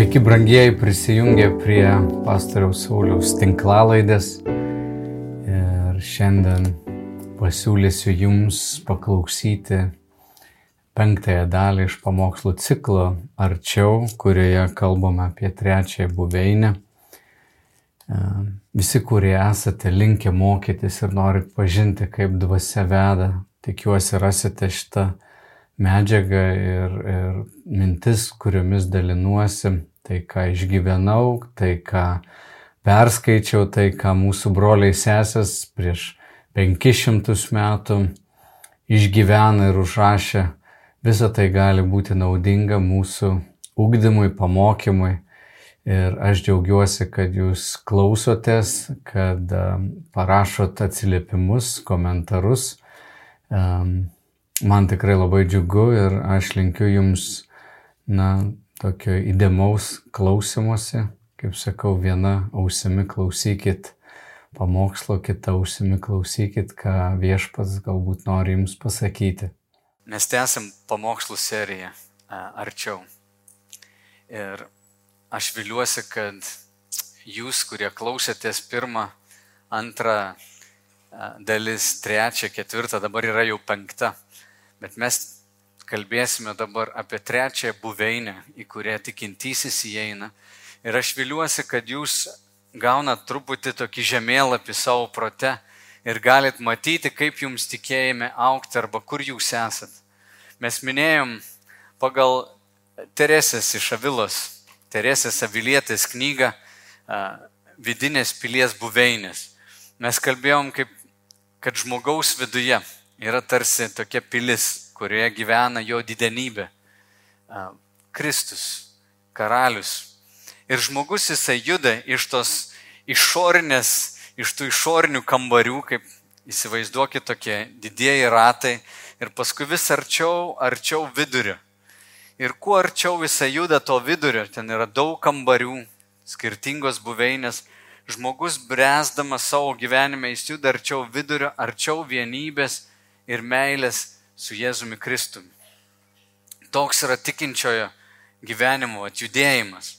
Sveiki, brangieji, prisijungę prie pastoriaus Sauliaus tinklalaidės. Ir šiandien pasiūlysiu Jums paklausyti penktąją dalį iš pamokslų ciklo Arčiau, kurioje kalbame apie trečiąją buveinę. Visi, kurie esate linkę mokytis ir norit pažinti, kaip dvasia veda, tikiuosi rasite šitą medžiagą ir, ir mintis, kuriomis dalinuosi, tai ką išgyvenau, tai ką perskaičiau, tai ką mūsų broliai sesės prieš 500 metų išgyvena ir užrašė, visa tai gali būti naudinga mūsų ugdymui, pamokymui. Ir aš džiaugiuosi, kad jūs klausotės, kad parašot atsiliepimus, komentarus. Um, man tikrai labai džiugu ir aš linkiu jums, na, tokio įdėmaus klausimuose. Kaip sakau, viena ausimi klausykit pamokslo, kita ausimi klausykit, ką viešpats galbūt nori jums pasakyti. Mes tęsim pamokslų seriją arčiau. Ir aš viliuosi, kad jūs, kurie klausėtės pirmą, antrą dalis, trečią, ketvirtą, dabar yra jau penkta Bet mes kalbėsime dabar apie trečiąją buveinę, į kurią tikintysis įeina. Ir aš viliuosi, kad jūs gaunat truputį tokį žemėlapį savo prote ir galit matyti, kaip jums tikėjime aukti arba kur jūs esat. Mes minėjom pagal Teresės iš Avilos, Teresės Avilietės knygą Vidinės pilies buveinės. Mes kalbėjom, kaip, kad žmogaus viduje yra tarsi tokia pilis, kurioje gyvena jo didenybė. Kristus, karalius. Ir žmogus jisai juda iš tos išorinės, iš tų išorinių kambarių, kaip įsivaizduokit tokie didieji ratai, ir paskui vis arčiau, arčiau vidurio. Ir kuo arčiau jisai juda to vidurio, ten yra daug kambarių, skirtingos buveinės, žmogus bręsdamas savo gyvenime, jis juda arčiau vidurio, arčiau vienybės ir meilės su Jėzumi Kristumi. Toks yra tikinčiojo gyvenimo atjudėjimas.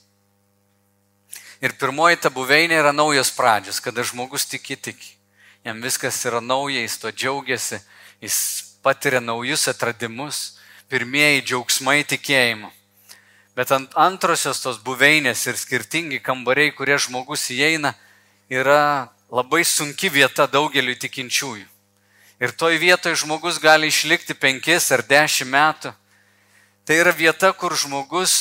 Ir pirmoji ta buveinė yra naujos pradžios, kada žmogus tiki tiki. Jam viskas yra nauja, jis to džiaugiasi, jis patiria naujus atradimus, pirmieji džiaugsmai tikėjimo. Bet ant antrosios tos buveinės ir skirtingi kambariai, kurie žmogus įeina, yra labai sunki vieta daugeliu tikinčiųjų. Ir toj vietoje žmogus gali išlikti penkis ar dešimt metų. Tai yra vieta, kur žmogus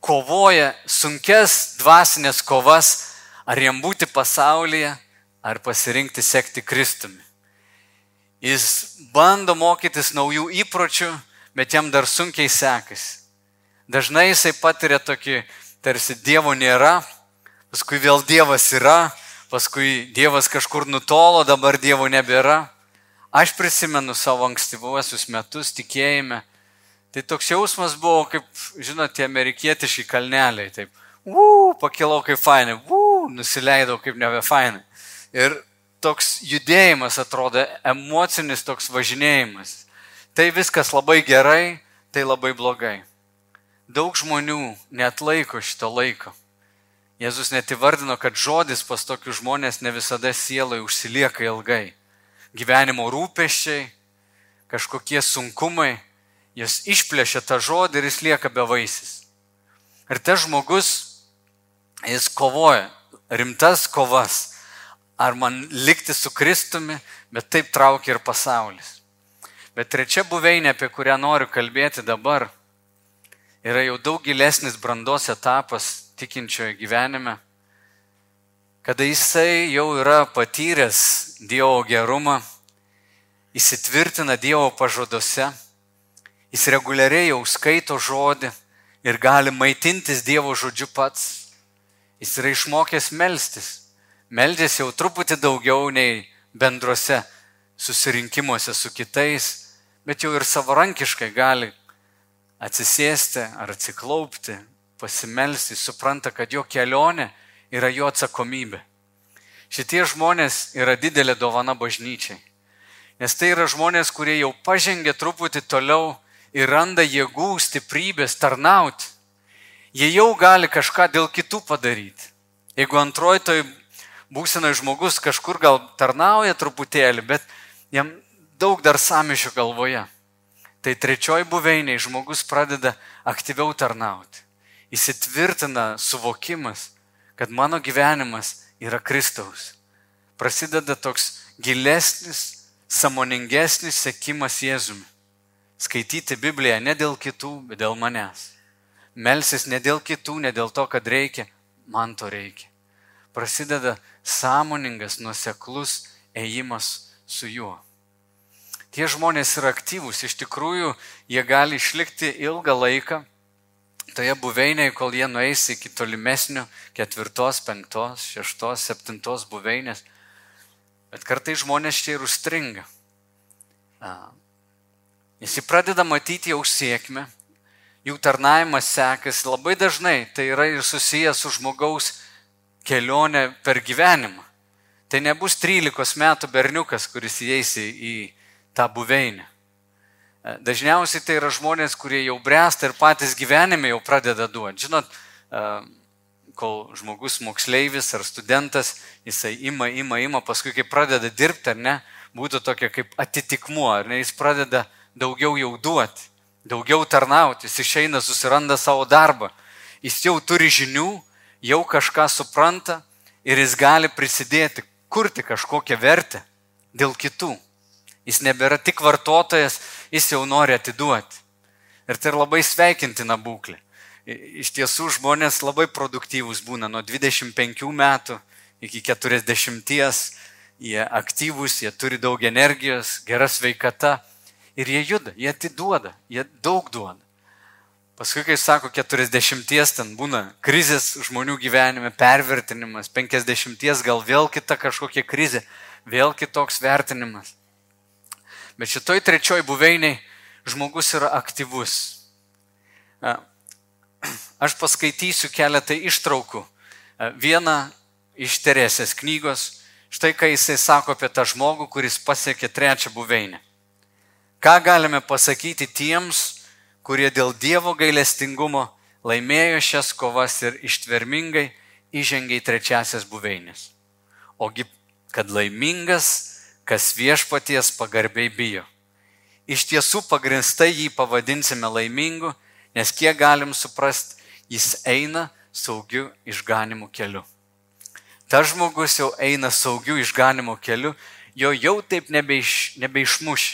kovoja sunkes dvasinės kovas, ar jam būti pasaulyje, ar pasirinkti sekti Kristumi. Jis bando mokytis naujų įpročių, bet jam dar sunkiai sekasi. Dažnai jisai patiria tokį, tarsi Dievo nėra, paskui vėl Dievas yra, paskui Dievas kažkur nutolo, dabar Dievo nebėra. Aš prisimenu savo ankstyvuosius metus tikėjime. Tai toks jausmas buvo, kaip, žinote, tie amerikietiški kalneliai. Taip, uu, pakilau kaip fainai, uu, nusileidau kaip nebe fainai. Ir toks judėjimas atrodo, emocinis toks važinėjimas. Tai viskas labai gerai, tai labai blogai. Daug žmonių net laiko šito laiko. Jėzus net įvardino, kad žodis pas tokius žmonės ne visada sielai užsilieka ilgai. Gyvenimo rūpeščiai, kažkokie sunkumai, jis išplėšia tą žodį ir jis lieka bevaisis. Ir tas žmogus, jis kovoja rimtas kovas. Ar man likti su Kristumi, bet taip traukia ir pasaulis. Bet trečia buveinė, apie kurią noriu kalbėti dabar, yra jau daug gilesnis brandos etapas tikinčiojo gyvenime, kada jisai jau yra patyręs Dievo gerumą, įsitvirtina Dievo pažaduose, jis reguliariai jau skaito žodį ir gali maitintis Dievo žodžiu pats. Jis yra išmokęs melstis, meldės jau truputį daugiau nei bendruose susirinkimuose su kitais, bet jau ir savarankiškai gali atsisėsti ar atsiklaupti, pasimelsti, supranta, kad jo kelionė yra jo atsakomybė. Šitie žmonės yra didelė dovana bažnyčiai. Nes tai yra žmonės, kurie jau pažengė truputį toliau ir randa jėgų, stiprybės tarnauti. jie jau gali kažką dėl kitų padaryti. Jeigu antroji toj būsenoje žmogus kažkur gal tarnauja truputėlį, bet jam daug dar samišio galvoje. Tai trečioji buveiniai žmogus pradeda aktyviau tarnauti. Įsitvirtina suvokimas, kad mano gyvenimas yra Kristaus. Prasideda toks gilesnis, samoningesnis sekimas Jėzumi. Skaityti Bibliją ne dėl kitų, bet dėl manęs. Melsis ne dėl kitų, ne dėl to, kad reikia, man to reikia. Prasideda sąmoningas, nuseklus ėjimas su juo. Tie žmonės yra aktyvūs, iš tikrųjų jie gali išlikti ilgą laiką toje buveinėje, kol jie nueis iki tolimesnių ketvirtos, penktos, šeštos, septintos buveinės. Bet kartai žmonės čia ir užstringa. Nes jie pradeda matyti jau sėkmę, jų tarnavimas sekasi labai dažnai, tai yra ir susijęs su žmogaus kelionė per gyvenimą. Tai nebus 13 metų berniukas, kuris įeis į tą buveinę. E, dažniausiai tai yra žmonės, kurie jau bręsta ir patys gyvenime jau pradeda duoti. Žinot, e, kol žmogus moksleivis ar studentas, jisai ima, ima, ima, paskui kai pradeda dirbti, ar ne, būtų tokia kaip atitikmuo, ar ne, jis pradeda daugiau jau duoti, daugiau tarnauti, jis išeina, susiranda savo darbą, jis jau turi žinių, jau kažką supranta ir jis gali prisidėti, kurti kažkokią vertę dėl kitų. Jis nebėra tik vartotojas, jis jau nori atiduoti. Ir tai yra labai sveikintina būklė. Iš tiesų žmonės labai produktyvūs būna nuo 25 metų iki 40, jie aktyvūs, jie turi daug energijos, gera sveikata ir jie juda, jie atiduoda, jie daug duoda. Paskui, kai sako 40, ten būna krizės žmonių gyvenime, pervertinimas, 50 gal vėl kita kažkokia krizė, vėl kitoks vertinimas. Bet šitoj trečioj buveiniai žmogus yra aktyvus. Aš paskaitysiu keletą ištraukų. Vieną iš Teresės knygos, štai ką jisai sako apie tą žmogų, kuris pasiekė trečią buveinę. Ką galime pasakyti tiems, kurie dėl Dievo gailestingumo laimėjo šias kovas ir ištvermingai įžengė į trečiasias buveinės. Ogi, kad laimingas kas viešpaties pagarbiai bijo. Iš tiesų pagristai jį pavadinsime laimingu, nes kiek galim suprasti, jis eina saugiu išganimu keliu. Ta žmogus jau eina saugiu išganimu keliu, jo jau taip nebeiš, nebeišmuš.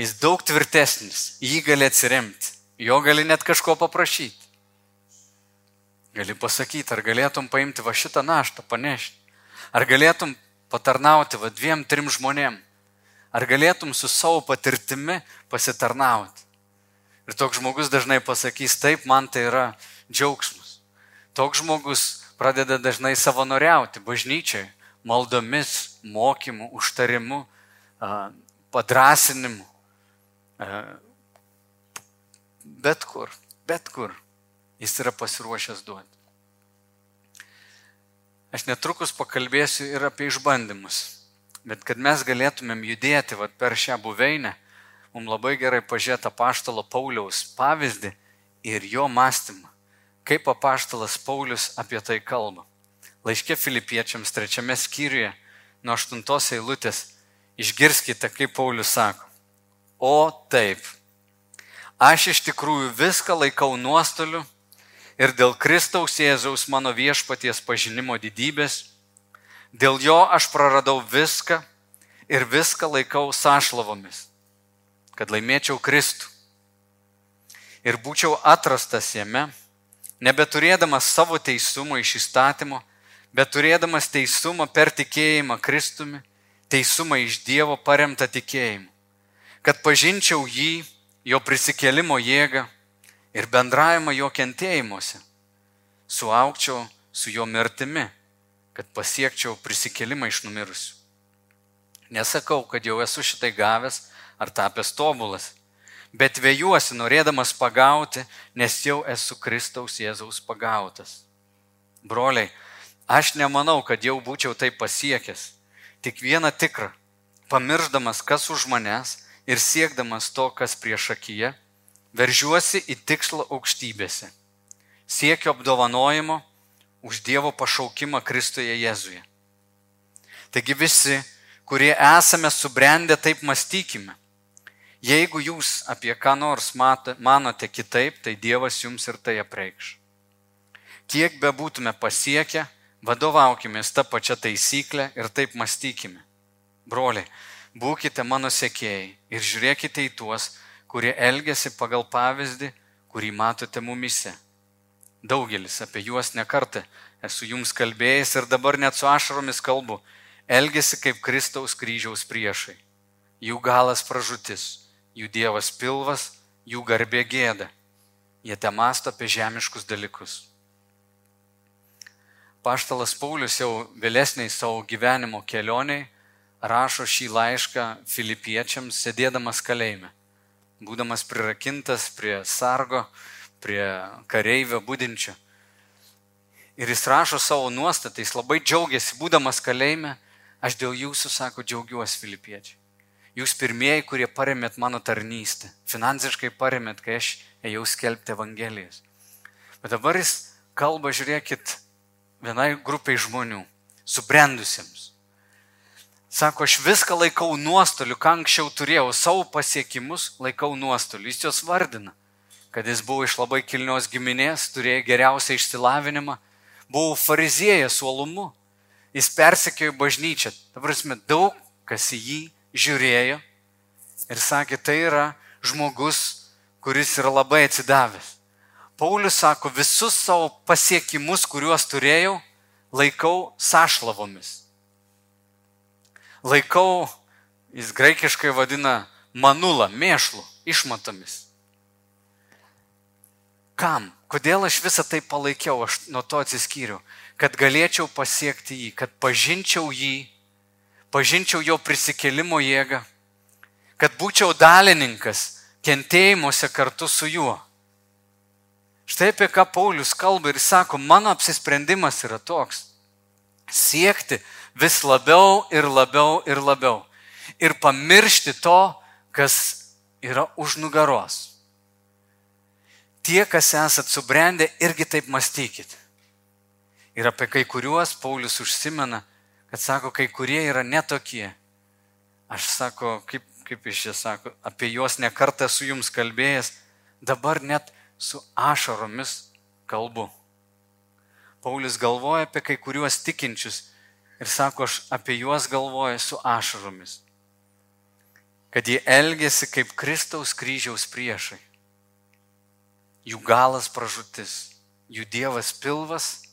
Jis daug tvirtesnis, jį gali atsiremti, jo gali net kažko paprašyti. Gali pasakyti, ar galėtum paimti va šitą naštą, panešti. Ar galėtum patarnauti va dviem, trim žmonėm? Ar galėtum su savo patirtimi pasitarnauti? Ir toks žmogus dažnai pasakys, taip, man tai yra džiaugsmas. Toks žmogus pradeda dažnai savanoriauti bažnyčiai, maldomis, mokymu, užtarimu, padrasinimu. Bet kur, bet kur jis yra pasiruošęs duoti. Aš netrukus pakalbėsiu ir apie išbandymus. Bet kad mes galėtumėm judėti vat, per šią buveinę, mums labai gerai pažiūrėti apaštalo Pauliaus pavyzdį ir jo mąstymą. Kaip apaštalas Paulius apie tai kalba. Laiškė filipiečiams trečiame skyriuje nuo aštuntos eilutės išgirskite, kaip Paulius sako. O taip, aš iš tikrųjų viską laikau nuostoliu ir dėl Kristaus Jėzaus mano viešpaties pažinimo didybės, dėl jo aš praradau viską ir viską laikau sąšlavomis, kad laimėčiau Kristų. Ir būčiau atrastas jame, nebeturėdamas savo teisumo iš įstatymo, bet turėdamas teisumą per tikėjimą Kristumi, teisumą iš Dievo paremtą tikėjimu, kad pažinčiau jį, jo prisikelimo jėgą ir bendravimą jo kentėjimuose, suaukčiau su jo mirtimi, kad pasiekčiau prisikelimą iš numirusių. Nesakau, kad jau esu šitai gavęs ar tapęs tobulas, bet vėjuosi norėdamas pagauti, nes jau esu Kristaus Jėzaus pagautas. Broliai, aš nemanau, kad jau būčiau tai pasiekęs, tik vieną tikrą, pamirždamas, kas už manęs ir siekdamas to, kas prieš akiją veržiuosi į tikslą aukštybėse, siekiu apdovanojimo už Dievo pašaukimą Kristuje Jėzuje. Taigi visi, kurie esame subrendę, taip mąstykime. Jeigu jūs apie ką nors manote kitaip, tai Dievas jums ir tai apreikš. Kiek be būtume pasiekę, vadovaukime tą pačią taisyklę ir taip mąstykime. Broliai, būkite mano sekėjai ir žiūrėkite į tuos, kurie elgesi pagal pavyzdį, kurį matote mumise. Daugelis apie juos nekartą esu jums kalbėjęs ir dabar net su ašaromis kalbu, elgesi kaip Kristaus kryžiaus priešai. Jų galas pražutis, jų dievas pilvas, jų garbė gėda. Jie te masto apie žemiškus dalykus. Paštalas Paulius jau vėlesniai savo gyvenimo kelioniai rašo šį laišką filipiečiams, sėdėdamas kalėjime, būdamas prirakintas prie sargo, prie kareivio būdinčio. Ir jis rašo savo nuostatą, jis labai džiaugiasi, būdamas kalėjime, aš dėl jūsų, sako, džiaugiuosi filipiečiai. Jūs pirmieji, kurie paremėt mano tarnystę, finansiškai paremėt, kai aš ėjau skelbti Evangelijas. Bet dabar jis kalba, žiūrėkit, vienai grupiai žmonių, subrendusiems, Sako, aš viską laikau nuostoliu, ką anksčiau turėjau, savo pasiekimus laikau nuostoliu. Jis juos vardina, kad jis buvo iš labai kilnios giminės, turėjo geriausią išsilavinimą, buvo fariziejęs uolumu, jis persekiojo bažnyčią. Dabar mes daug kas į jį žiūrėjo ir sakė, tai yra žmogus, kuris yra labai atsidavęs. Paulius sako, visus savo pasiekimus, kuriuos turėjau, laikau sašlavomis laikau, jis graikiškai vadina manulą, mėšlų, išmatomis. Kam? Kodėl aš visą tai palaikiau, aš nuo to atsiskyriau? Kad galėčiau pasiekti jį, kad pažinčiau jį, pažinčiau jo prisikelimo jėgą, kad būčiau dalininkas kentėjimuose kartu su juo. Štai apie ką Paulius kalba ir sako, mano apsisprendimas yra toks - siekti vis labiau ir labiau ir labiau. Ir pamiršti to, kas yra už nugaros. Tie, kas esat subrendę, irgi taip mąstykit. Ir apie kai kuriuos Paulius užsimena, kad sako, kai kurie yra netokie. Aš sako, kaip, kaip iš čia sako, apie juos nekartą su jums kalbėjęs, dabar net su ašaromis kalbu. Paulius galvoja apie kai kuriuos tikinčius Ir sako, aš apie juos galvoju su ašaromis. Kad jie elgesi kaip Kristaus kryžiaus priešai. Jų galas pražutis, jų dievas pilvas,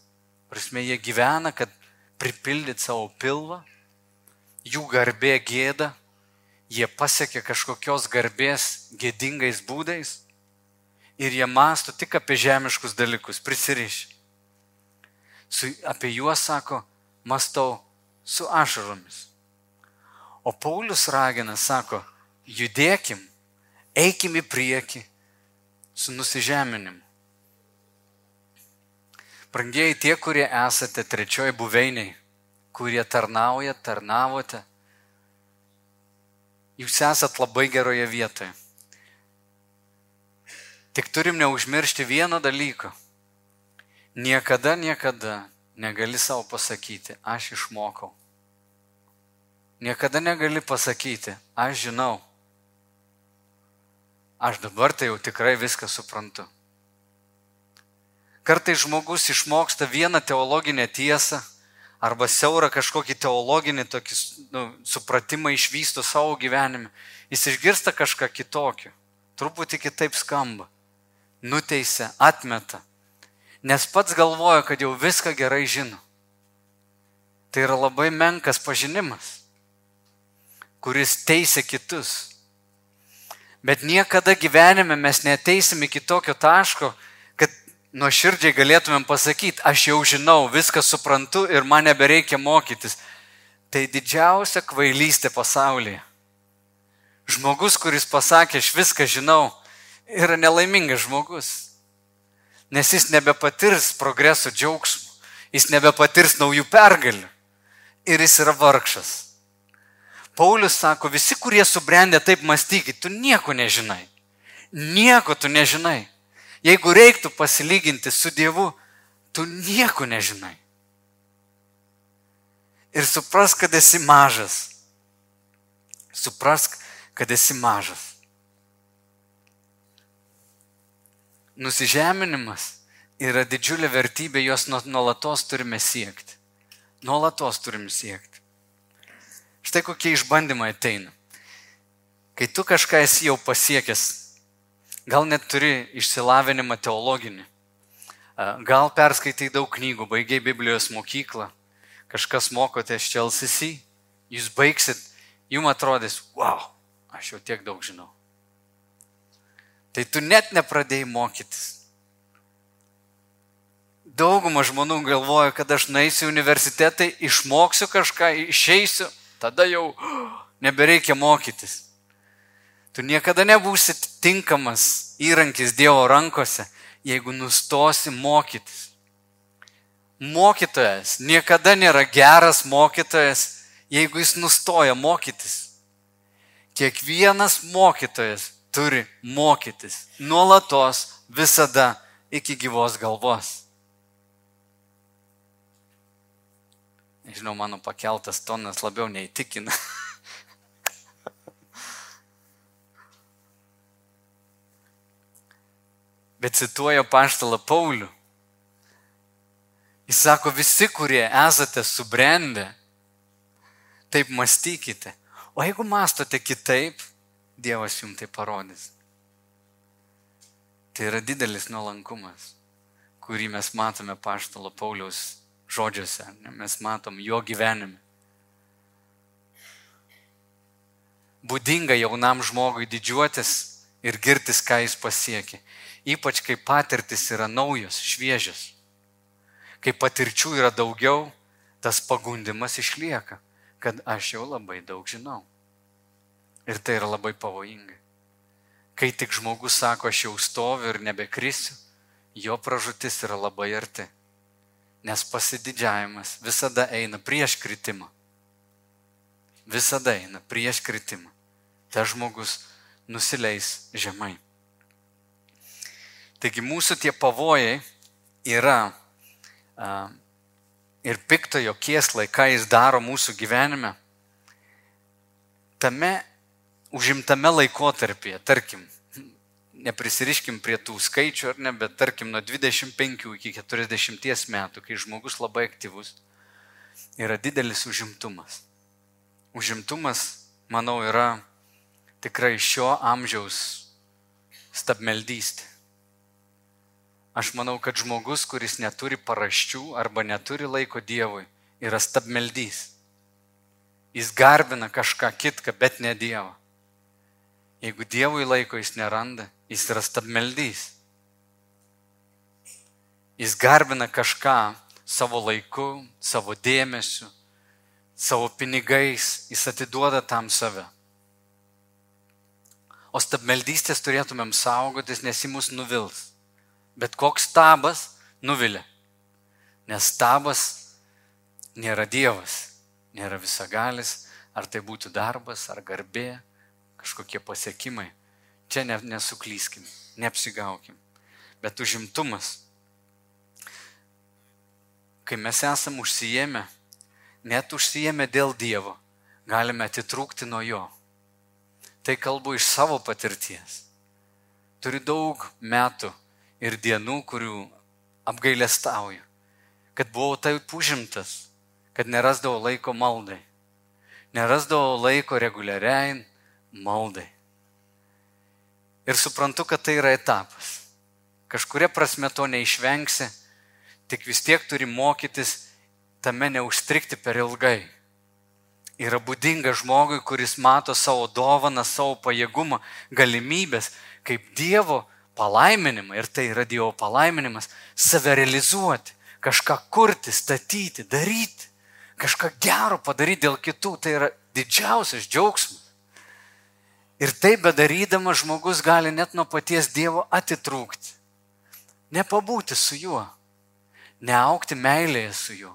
prasme jie gyvena, kad pripildyt savo pilvą, jų garbė gėda, jie pasiekia kažkokios garbės gėdingais būdais ir jie masto tik apie žemiškus dalykus, prisiriš. Su, apie juos sako, mastau su ašaromis. O Paulius ragina, sako, judėkim, eikim į priekį su nusižeminimu. Prangieji tie, kurie esate trečioji buveiniai, kurie tarnauja, tarnavote, jūs esat labai geroje vietoje. Tik turim neužmiršti vieno dalyko. Niekada, niekada negali savo pasakyti, aš išmokau. Niekada negali pasakyti, aš žinau. Aš dabar tai jau tikrai viską suprantu. Kartai žmogus išmoksta vieną teologinę tiesą arba siaurą kažkokį teologinį tokį nu, supratimą išvysto savo gyvenime. Jis išgirsta kažką kitokio, truputį kitaip skamba, nuteisia, atmeta nes pats galvoja, kad jau viską gerai žino. Tai yra labai menkas pažinimas, kuris teisė kitus. Bet niekada gyvenime mes neteisim iki tokio taško, kad nuoširdžiai galėtumėm pasakyti, aš jau žinau, viską suprantu ir man nebereikia mokytis. Tai didžiausia kvailystė pasaulyje. Žmogus, kuris pasakė, aš viską žinau, yra nelaimingas žmogus nes jis nebepatirs progreso džiaugsmų, jis nebepatirs naujų pergalių ir jis yra vargšas. Paulius sako, visi, kurie subrendė taip mąstykit, tu nieko nežinai. Nieko tu nežinai. Jeigu reiktų pasilyginti su Dievu, tu nieko nežinai. Ir suprask, kad esi mažas. Suprask, kad esi mažas. Nusižeminimas yra didžiulė vertybė, jos nuolatos turime siekti. Nuolatos turime siekti. Štai kokie išbandymai ateina. Kai tu kažką esi jau pasiekęs, gal net turi išsilavinimą teologinį, gal perskaitai daug knygų, baigiai Biblijos mokyklą, kažkas mokotės čia LCC, jūs baigsit, jums atrodys, wow, aš jau tiek daug žinau. Tai tu net nepradėjai mokytis. Dauguma žmonių galvoja, kad aš naisiu į universitetą, išmoksiu kažką, išeisiu, tada jau nebereikia mokytis. Tu niekada nebūsi tinkamas įrankis Dievo rankose, jeigu nustosi mokytis. Mokytojas niekada nėra geras mokytojas, jeigu jis nustoja mokytis. Kiekvienas mokytojas turi mokytis nuolatos, visada iki gyvos galvos. Nežinau, mano pakeltas tonas labiau neįtikina. bet cituoja paštalą Paulių. Jis sako, visi, kurie esate subrendę, taip mąstykite. O jeigu mastote kitaip, Dievas jums tai parodys. Tai yra didelis nuolankumas, kurį mes matome paštalo Pauliaus žodžiuose, mes matom jo gyvenime. Būdinga jaunam žmogui didžiuotis ir girtis, ką jis pasiekė. Ypač kai patirtis yra naujos, šviežios. Kai patirčių yra daugiau, tas pagundimas išlieka, kad aš jau labai daug žinau. Ir tai yra labai pavojinga. Kai tik žmogus sako, aš jau stoviu ir nebekrisiu, jo pražutis yra labai arti. Nes pasididžiavimas visada eina prieš kritimą. Visada eina prieš kritimą. Ta žmogus nusileis žemai. Taigi mūsų tie pavojai yra uh, ir piktojo kieslai, ką jis daro mūsų gyvenime, tame užimtame laikotarpyje, tarkim, neprisiriškim prie tų skaičių ar ne, bet tarkim nuo 25 iki 40 metų, kai žmogus labai aktyvus, yra didelis užimtumas. Užimtumas, manau, yra tikrai šio amžiaus stabmeldystė. Aš manau, kad žmogus, kuris neturi paraščių arba neturi laiko Dievui, yra stabmeldys. Jis garbina kažką kitką, bet ne Dievą. Jeigu Dievui laiko jis neranda, jis yra stabmeldys. Jis garbina kažką savo laiku, savo dėmesiu, savo pinigais, jis atiduoda tam save. O stabmeldystės turėtumėm saugotis, nes jį mus nuvils. Bet koks stabas nuvilia. Nes stabas nėra Dievas, nėra visagalis, ar tai būtų darbas, ar garbė, kažkokie pasiekimai. Čia ne, nesuklyskim, neapsigaukim. Bet užimtumas. Kai mes esam užsijėmę, net užsijėmę dėl Dievo, galime atitrūkti nuo Jo. Tai kalbu iš savo patirties. Turiu daug metų ir dienų, kurių apgailestauju, kad buvau taip užimtas, kad nerasdavau laiko maldai, nerasdavau laiko reguliariai maldai. Ir suprantu, kad tai yra etapas. Kažkuria prasme to neišvengsi, tik vis tiek turi mokytis tame neužstrikti per ilgai. Yra būdinga žmogui, kuris mato savo dovaną, savo pajėgumą, galimybės, kaip Dievo palaiminimą, ir tai yra Dievo palaiminimas, save realizuoti, kažką kurti, statyti, daryti, kažką gero padaryti dėl kitų, tai yra didžiausias džiaugsmas. Ir tai bedarydamas žmogus gali net nuo paties Dievo atitrūkti, nepabūti su juo, neaukti meilėje su juo,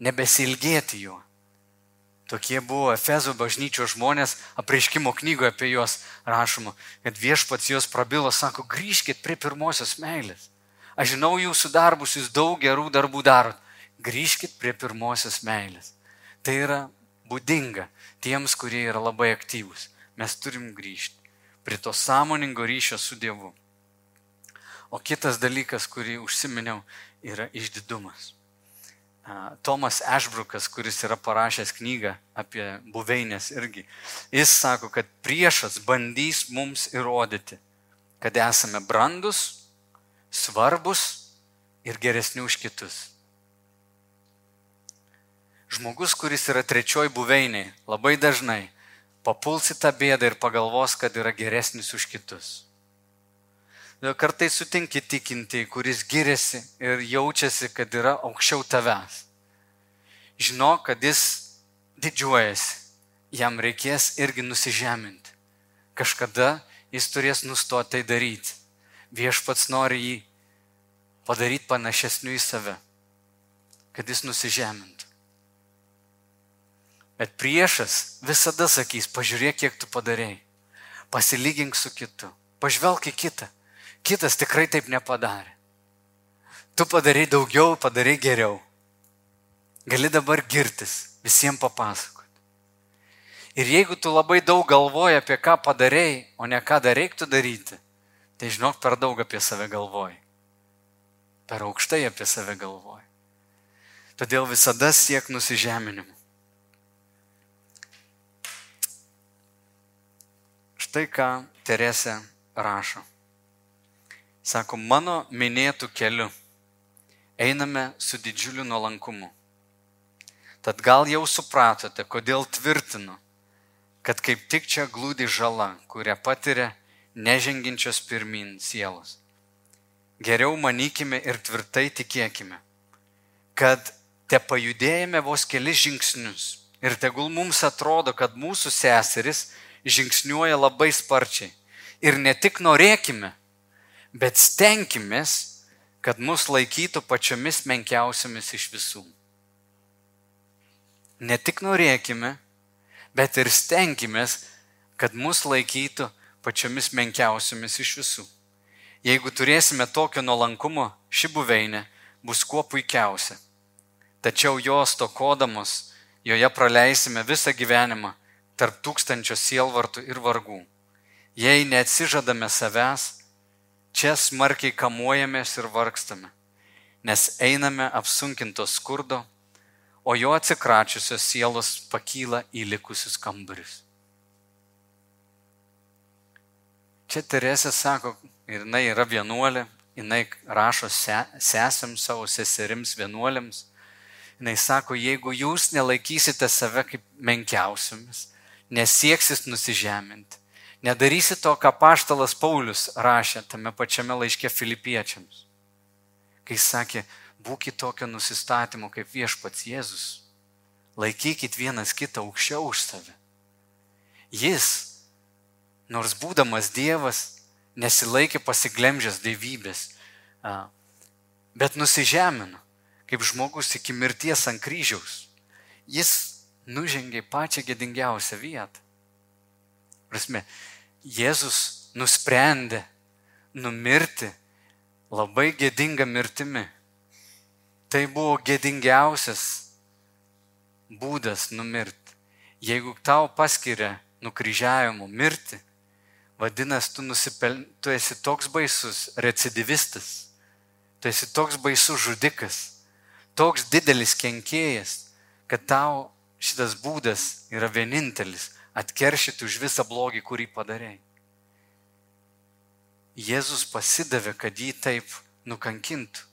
nebesilgėti juo. Tokie buvo Efezo bažnyčios žmonės, apreiškimo knygoje apie juos rašoma, kad viešpats juos prabilo, sako, grįžkit prie pirmosios meilės. Aš žinau jūsų darbus, jūs daug gerų darbų darot. Grįžkit prie pirmosios meilės. Tai yra būdinga tiems, kurie yra labai aktyvūs. Mes turim grįžti prie to sąmoningo ryšio su Dievu. O kitas dalykas, kurį užsiminiau, yra išdidumas. Tomas Ešbrukas, kuris yra parašęs knygą apie buveinės irgi, jis sako, kad priešas bandys mums įrodyti, kad esame brandus, svarbus ir geresni už kitus. Žmogus, kuris yra trečioji buveiniai, labai dažnai papuls į tą bėdą ir pagalvos, kad yra geresnis už kitus. Kartais sutinki tikinti, kuris giriasi ir jaučiasi, kad yra aukščiau tavęs. Žinok, kad jis didžiuojasi. Jam reikės irgi nusižeminti. Kažkada jis turės nustoti tai daryti. Viešpats nori jį padaryti panašesniu į save. Kad jis nusižemintų. Bet priešas visada sakys, pažiūrėk, kiek tu padarėjai. Pasilygink su kitu. Pažvelk į kitą kitas tikrai taip nepadarė. Tu padarai daugiau, padarai geriau. Gali dabar girtis, visiems papasakoti. Ir jeigu tu labai daug galvoji apie ką padarėjai, o ne ką dar reiktų daryti, tai žinok, per daug apie save galvoji. Per aukštai apie save galvoji. Todėl visada siek nusižeminimu. Štai ką Teresė rašo. Sako, mano minėtų keliu einame su didžiuliu nuolankumu. Tad gal jau supratote, kodėl tvirtinu, kad kaip tik čia glūdi žala, kurią patiria neženginčios pirmin sielos. Geriau manykime ir tvirtai tikėkime, kad te pajudėjame vos kelis žingsnius ir tegul mums atrodo, kad mūsų seseris žingsniuoja labai sparčiai. Ir ne tik norėkime, bet stenkimės, kad mus laikytų pačiomis menkiausiamis iš visų. Ne tik norėkime, bet ir stenkimės, kad mus laikytų pačiomis menkiausiamis iš visų. Jeigu turėsime tokio nuolankumo, ši buveinė bus kuo puikiausia. Tačiau jos tokodamos, joje praleisime visą gyvenimą tarp tūkstančio sielvartų ir vargų. Jei neatsižadame savęs, Čia smarkiai kamuojamės ir vargstame, nes einame apsunkintos skurdo, o jo atsikračiusios sielos pakyla į likusius kambarius. Čia Teresė sako, ir jinai yra vienuolė, jinai rašo se, sesėms savo seserims vienuolėms. Jinai sako, jeigu jūs nelaikysite save kaip menkiausiamis, nesieksit nusižeminti, Nedarysi to, ką paštalas Paulius rašė tame pačiame laiške filipiečiams. Kai sakė, būkite tokio nusistatymo kaip viešpats Jėzus. Laikykit vienas kitą aukščiau už save. Jis, nors būdamas Dievas, nesilaikė pasiglemžęs dievybės, bet nusižemino, kaip žmogus iki mirties ant kryžiaus. Jis nužengė pačią gėdingiausią vietą. Prasme, Jėzus nusprendė numirti labai gėdinga mirtimi. Tai buvo gėdingiausias būdas numirti. Jeigu tau paskiria nukryžiavimo mirti, vadinasi, tu, nusipel... tu esi toks baisus recidivistas, tu esi toks baisus žudikas, toks didelis kenkėjas, kad tau šitas būdas yra vienintelis atkeršyti už visą blogį, kurį padarėjai. Jėzus pasidavė, kad jį taip nukankintų.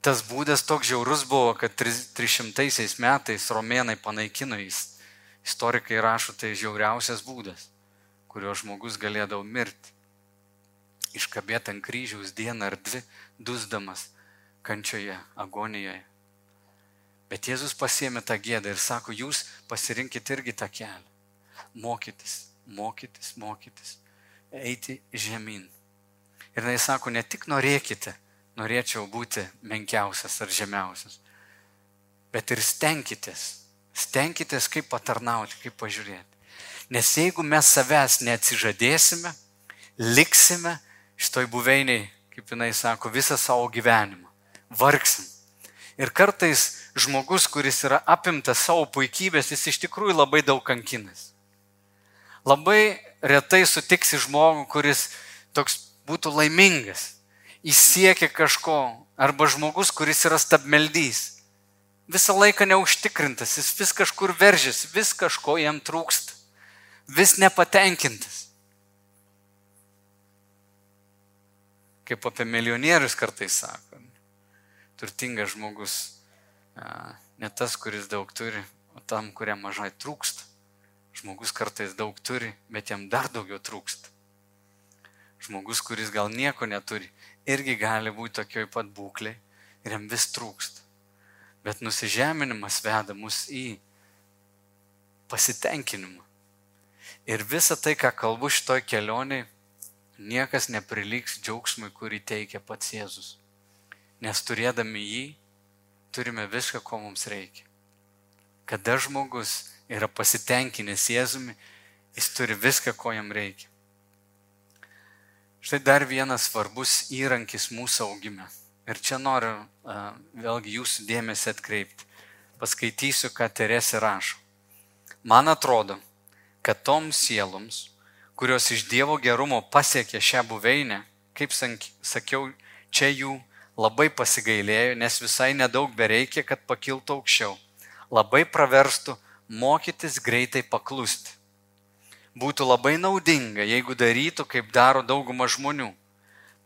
Tas būdas toks žiaurus buvo, kad 300 metais romėnai panaikino jis. Istorikai rašo, tai žiauriausias būdas, kurio žmogus galėdavo mirti. Iškabėti ant kryžiaus dieną ar dvi, dusdamas kančioje, agonijoje. Bet Jėzus pasėmė tą gėdą ir sako, jūs pasirinkit irgi tą kelią. Mokytis, mokytis, mokytis, eiti žemyn. Ir jis sako, ne tik norėkite, norėčiau būti menkiausias ar žemiausias, bet ir stenkitės, Stenkitės, kaip patarnauti, kaip pažiūrėti. Nes jeigu mes savęs neatsižadėsime, liksime šitoj buveiniai, kaip jinai sako, visą savo gyvenimą. Vargsim. Ir kartais žmogus, kuris yra apimtas savo puikybės, jis iš tikrųjų labai daug kankinas. Labai retai sutiksi žmogų, kuris toks būtų laimingas, jis siekia kažko, arba žmogus, kuris yra stabmeldys. Visą laiką neužtikrintas, jis vis kažkur veržiasi, vis kažko jam trūksta vis nepatenkintas. Kaip apie milijonierius kartais sako. Turtingas žmogus ne tas, kuris daug turi, o tam, kuriam mažai trūksta. Žmogus kartais daug turi, bet jam dar daugiau trūksta. Žmogus, kuris gal nieko neturi, irgi gali būti tokioj pat būklei ir jam vis trūksta. Bet nusižeminimas veda mus į pasitenkinimą. Ir visa tai, ką kalbu šitoj kelioniai, niekas neprilygs džiaugsmui, kurį teikia pats Jėzus. Nes turėdami jį, turime viską, ko mums reikia. Kada žmogus yra pasitenkinęs Jėzumi, jis turi viską, ko jam reikia. Štai dar vienas svarbus įrankis mūsų augime. Ir čia noriu uh, vėlgi jūsų dėmesį atkreipti. Paskaitysiu, ką Teresė rašo. Man atrodo, kad toms sieloms, kurios iš Dievo gerumo pasiekė šią buveinę, kaip sakiau, čia jų labai pasigailėjo, nes visai nedaug bereikia, kad pakiltų aukščiau. Labai praverstų mokytis greitai paklusti. Būtų labai naudinga, jeigu darytų, kaip daro dauguma žmonių.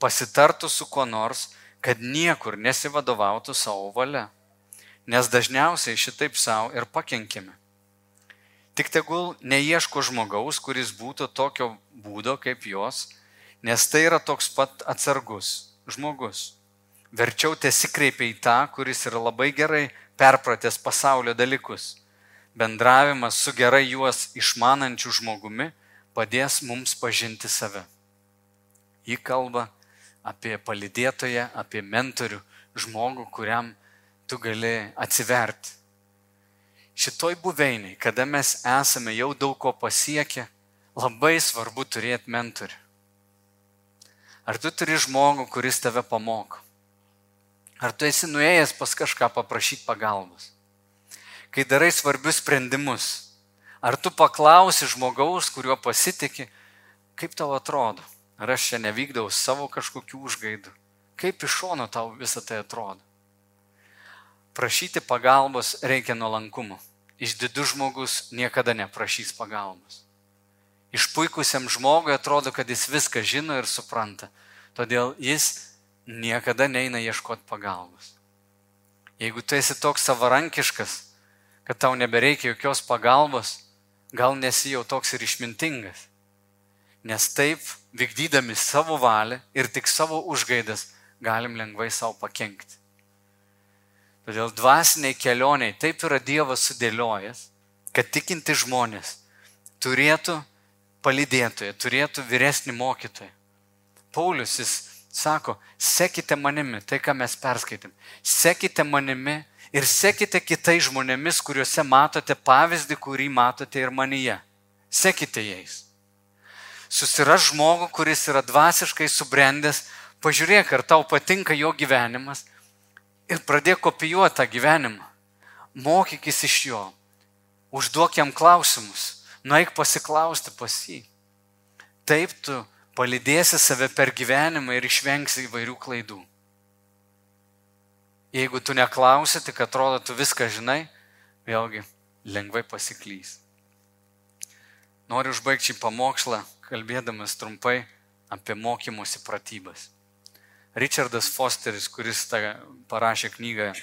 Pasitartų su kuo nors, kad niekur nesivadovautų savo valia. Nes dažniausiai šitaip savo ir pakenkime. Tik tegul neieško žmogaus, kuris būtų tokio būdo kaip jos, nes tai yra toks pat atsargus žmogus. Verčiau tesikreipia į tą, kuris yra labai gerai perpratęs pasaulio dalykus. Bendravimas su gerai juos išmanančiu žmogumi padės mums pažinti save. Ji kalba apie palidėtoją, apie mentorių, žmogų, kuriam tu gali atsiverti šitoj buveiniai, kada mes esame jau daug ko pasiekę, labai svarbu turėti mentorių. Ar tu turi žmogų, kuris tave pamoko? Ar tu esi nuėjęs pas kažką paprašyti pagalbos? Kai darai svarbius sprendimus, ar tu paklausi žmogaus, kuriuo pasitikė, kaip tau atrodo? Ar aš čia nevykdau savo kažkokių užgaidų? Kaip iš šono tau visą tai atrodo? prašyti pagalbos reikia nuolankumo. Išdidus žmogus niekada neprašys pagalbos. Išpuikusiam žmogui atrodo, kad jis viską žino ir supranta. Todėl jis niekada neina ieškoti pagalbos. Jeigu tu esi toks savarankiškas, kad tau nebereikia jokios pagalbos, gal nesi jau toks ir išmintingas. Nes taip, vykdydami savo valią ir tik savo užgaidas, galim lengvai savo pakengti. Todėl dvasiniai kelioniai taip yra Dievas sudėliojęs, kad tikinti žmonės turėtų palydėtoją, turėtų vyresnį mokytoją. Paulius jis sako, sekite manimi, tai ką mes perskaitėm, sekite manimi ir sekite kitais žmonėmis, kuriuose matote pavyzdį, kurį matote ir manyje. Sekite jais. Susiras žmogų, kuris yra dvasiškai subrendęs, pažiūrėk, ar tau patinka jo gyvenimas, ir pradėk kopijuoti tą gyvenimą. Mokykis iš jo. Užduok jam klausimus. Nueik pasiklausti pas jį. Taip tu palydėsi save per gyvenimą ir išvengsi įvairių klaidų. Jeigu tu neklausi, tik atrodo, tu viską žinai, vėlgi lengvai pasiklys. Noriu užbaigti šį pamokslą, kalbėdamas trumpai apie mokymosi pratybas. Richardas Fosteris, kuris parašė knygą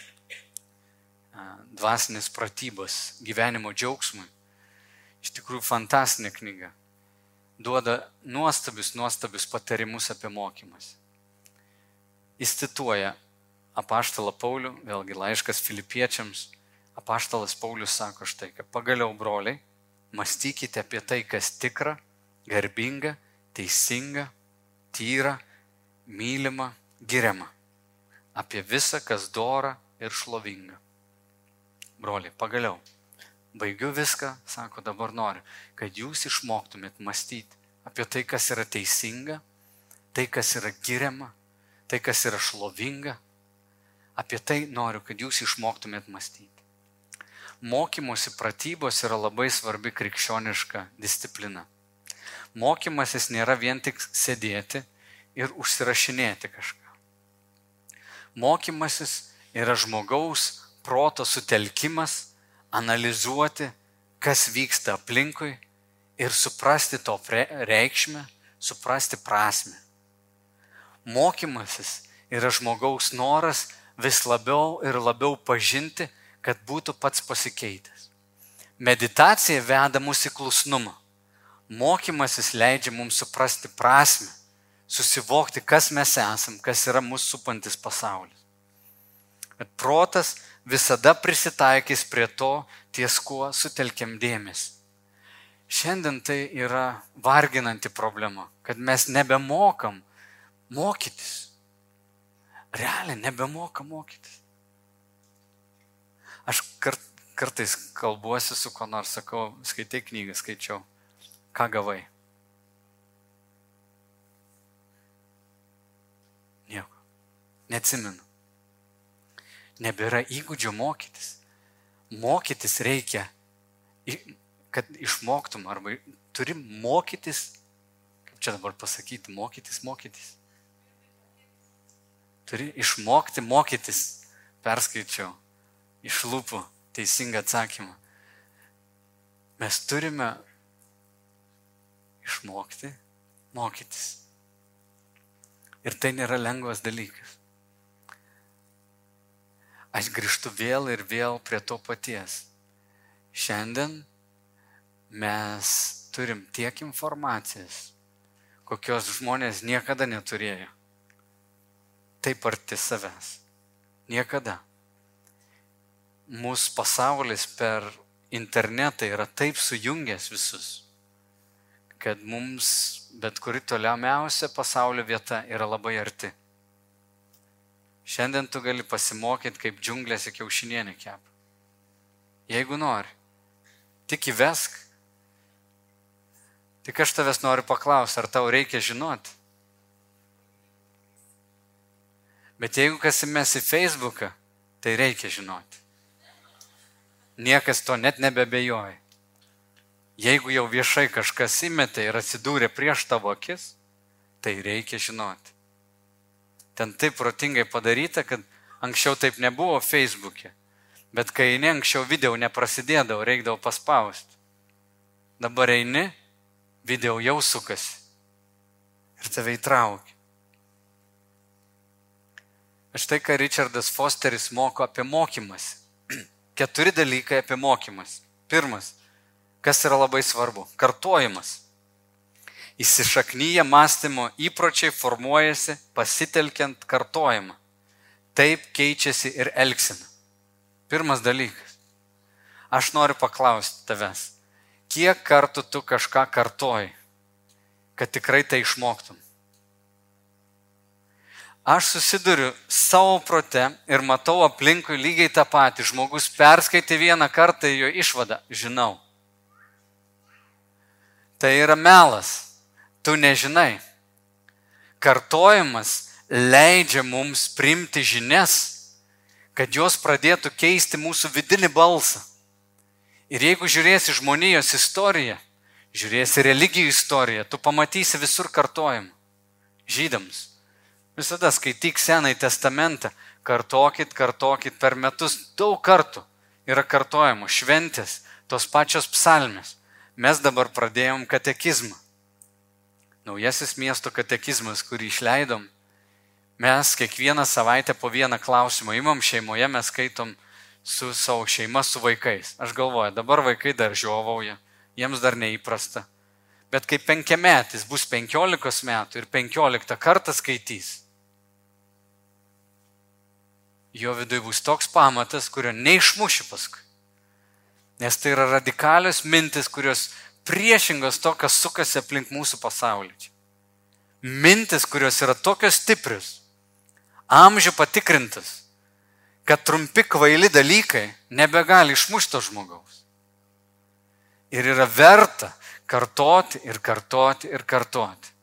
Dvasinės pratybos gyvenimo džiaugsmui. Iš tikrųjų fantastinė knyga. Duoda nuostabius, nuostabius patarimus apie mokymas. Jis cituoja apaštalą Paulių, vėlgi laiškas filipiečiams. Apaštalas Paulius sako štai, kad pagaliau broliai, mąstykite apie tai, kas tikra, garbinga, teisinga, tyra, mylima, giriama apie visą, kas dora ir šlovinga. Broliai, pagaliau, baigiu viską, sako, dabar noriu, kad jūs išmoktumėt mąstyti apie tai, kas yra teisinga, tai, kas yra giriama, tai, kas yra šlovinga. Apie tai noriu, kad jūs išmoktumėt mąstyti. Mokymosi pratybos yra labai svarbi krikščioniška disciplina. Mokymasis nėra vien tik sėdėti ir užsirašinėti kažką. Mokymasis yra žmogaus proto sutelkimas, analizuoti, kas vyksta aplinkui ir suprasti to reikšmę, suprasti prasme. Mokymasis yra žmogaus noras vis labiau ir labiau pažinti, kad būtų pats pasikeitęs. Meditacija veda mus į klusnumą. Mokymasis leidžia mums suprasti prasme, susivokti, kas mes esam, kas yra mūsų supantis pasaulis. Bet protas visada prisitaikys prie to, ties kuo sutelkiam dėmesį. Šiandien tai yra varginanti problema, kad mes nebemokam mokytis. Realiai nebemokam mokytis. Aš kart, kartais kalbuosi su ko nors, sakau, skaitai knygą, skaičiau. Ką gavai? Nieko. Neatsimenu nebėra įgūdžio mokytis. Mokytis reikia, kad išmoktum, arba turi mokytis, kaip čia dabar pasakyti, mokytis, mokytis. Turi išmokti mokytis, perskaičiau iš lūpų teisingą atsakymą. Mes turime išmokti mokytis. Ir tai nėra lengvas dalykas aš grįžtu vėl ir vėl prie to paties. Šiandien mes turim tiek informacijas, kokios žmonės niekada neturėjo. Taip arti savęs. Niekada. Mūsų pasaulis per internetą yra taip sujungęs visus, kad mums bet kuri toliausiasia pasaulio vieta yra labai arti. Šiandien tu gali pasimokyti, kaip džiunglėse kiaušinienė kep. Jeigu nori, tik įvesk. Tik aš tavęs noriu paklausti, ar tau reikia žinoti. Bet jeigu kas įmes į Facebooką, tai reikia žinoti. Niekas to net nebebejoja. Jeigu jau viešai kažkas įmetė ir atsidūrė prieš tavo akis, tai reikia žinoti ten taip protingai padaryta, kad anksčiau taip nebuvo Facebook'e. Bet kai eini anksčiau video neprasidėdavo, reikdavo paspausti. Dabar eini, video jau sukasi. Ir tave įtraukia. Štai ką Richardas Fosteris moko apie mokymasi. Keturi dalykai apie mokymasi. Pirmas, kas yra labai svarbu - kartojimas įsišaknyja mąstymo įpročiai formuojasi pasitelkiant kartojimą. Taip keičiasi ir elgsina. Pirmas dalykas. Aš noriu paklausti tavęs, kiek kartų tu kažką kartoji, kad tikrai tai išmoktum. Aš susiduriu savo prote ir matau aplinkui lygiai tą patį. Žmogus perskaitė vieną kartą jo išvadą, žinau. Tai yra melas tu nežinai. Kartojimas leidžia mums primti žinias, kad jos pradėtų keisti mūsų vidinį balsą. Ir jeigu žiūrėsi žmonijos istoriją, žiūrėsi religijų istoriją, tu pamatysi visur kartojimą. Žydams. Visada skaityk Senąjį testamentą, kartokit, kartokit per metus daug kartų yra kartojama, šventės, tos pačios psalmės. Mes dabar pradėjom katekizmą naujasis miesto katekizmas, kurį išleidom, mes kiekvieną savaitę po vieną klausimą imam šeimoje, mes skaitom su savo šeima, su vaikais. Aš galvoju, dabar vaikai dar žiovauja, jiems dar neįprasta. Bet kai penkiametis bus penkiolikos metų ir penkioliktą kartą skaitys, jo viduje bus toks pamatas, kurio neišmuši paskui. Nes tai yra radikalios mintis, kurios priešingos to, kas sukasi aplink mūsų pasaulį. Mintis, kurios yra tokios stiprios, amžių patikrintas, kad trumpi kvaili dalykai nebegali išmušto žmogaus. Ir yra verta kartoti ir kartoti ir kartoti.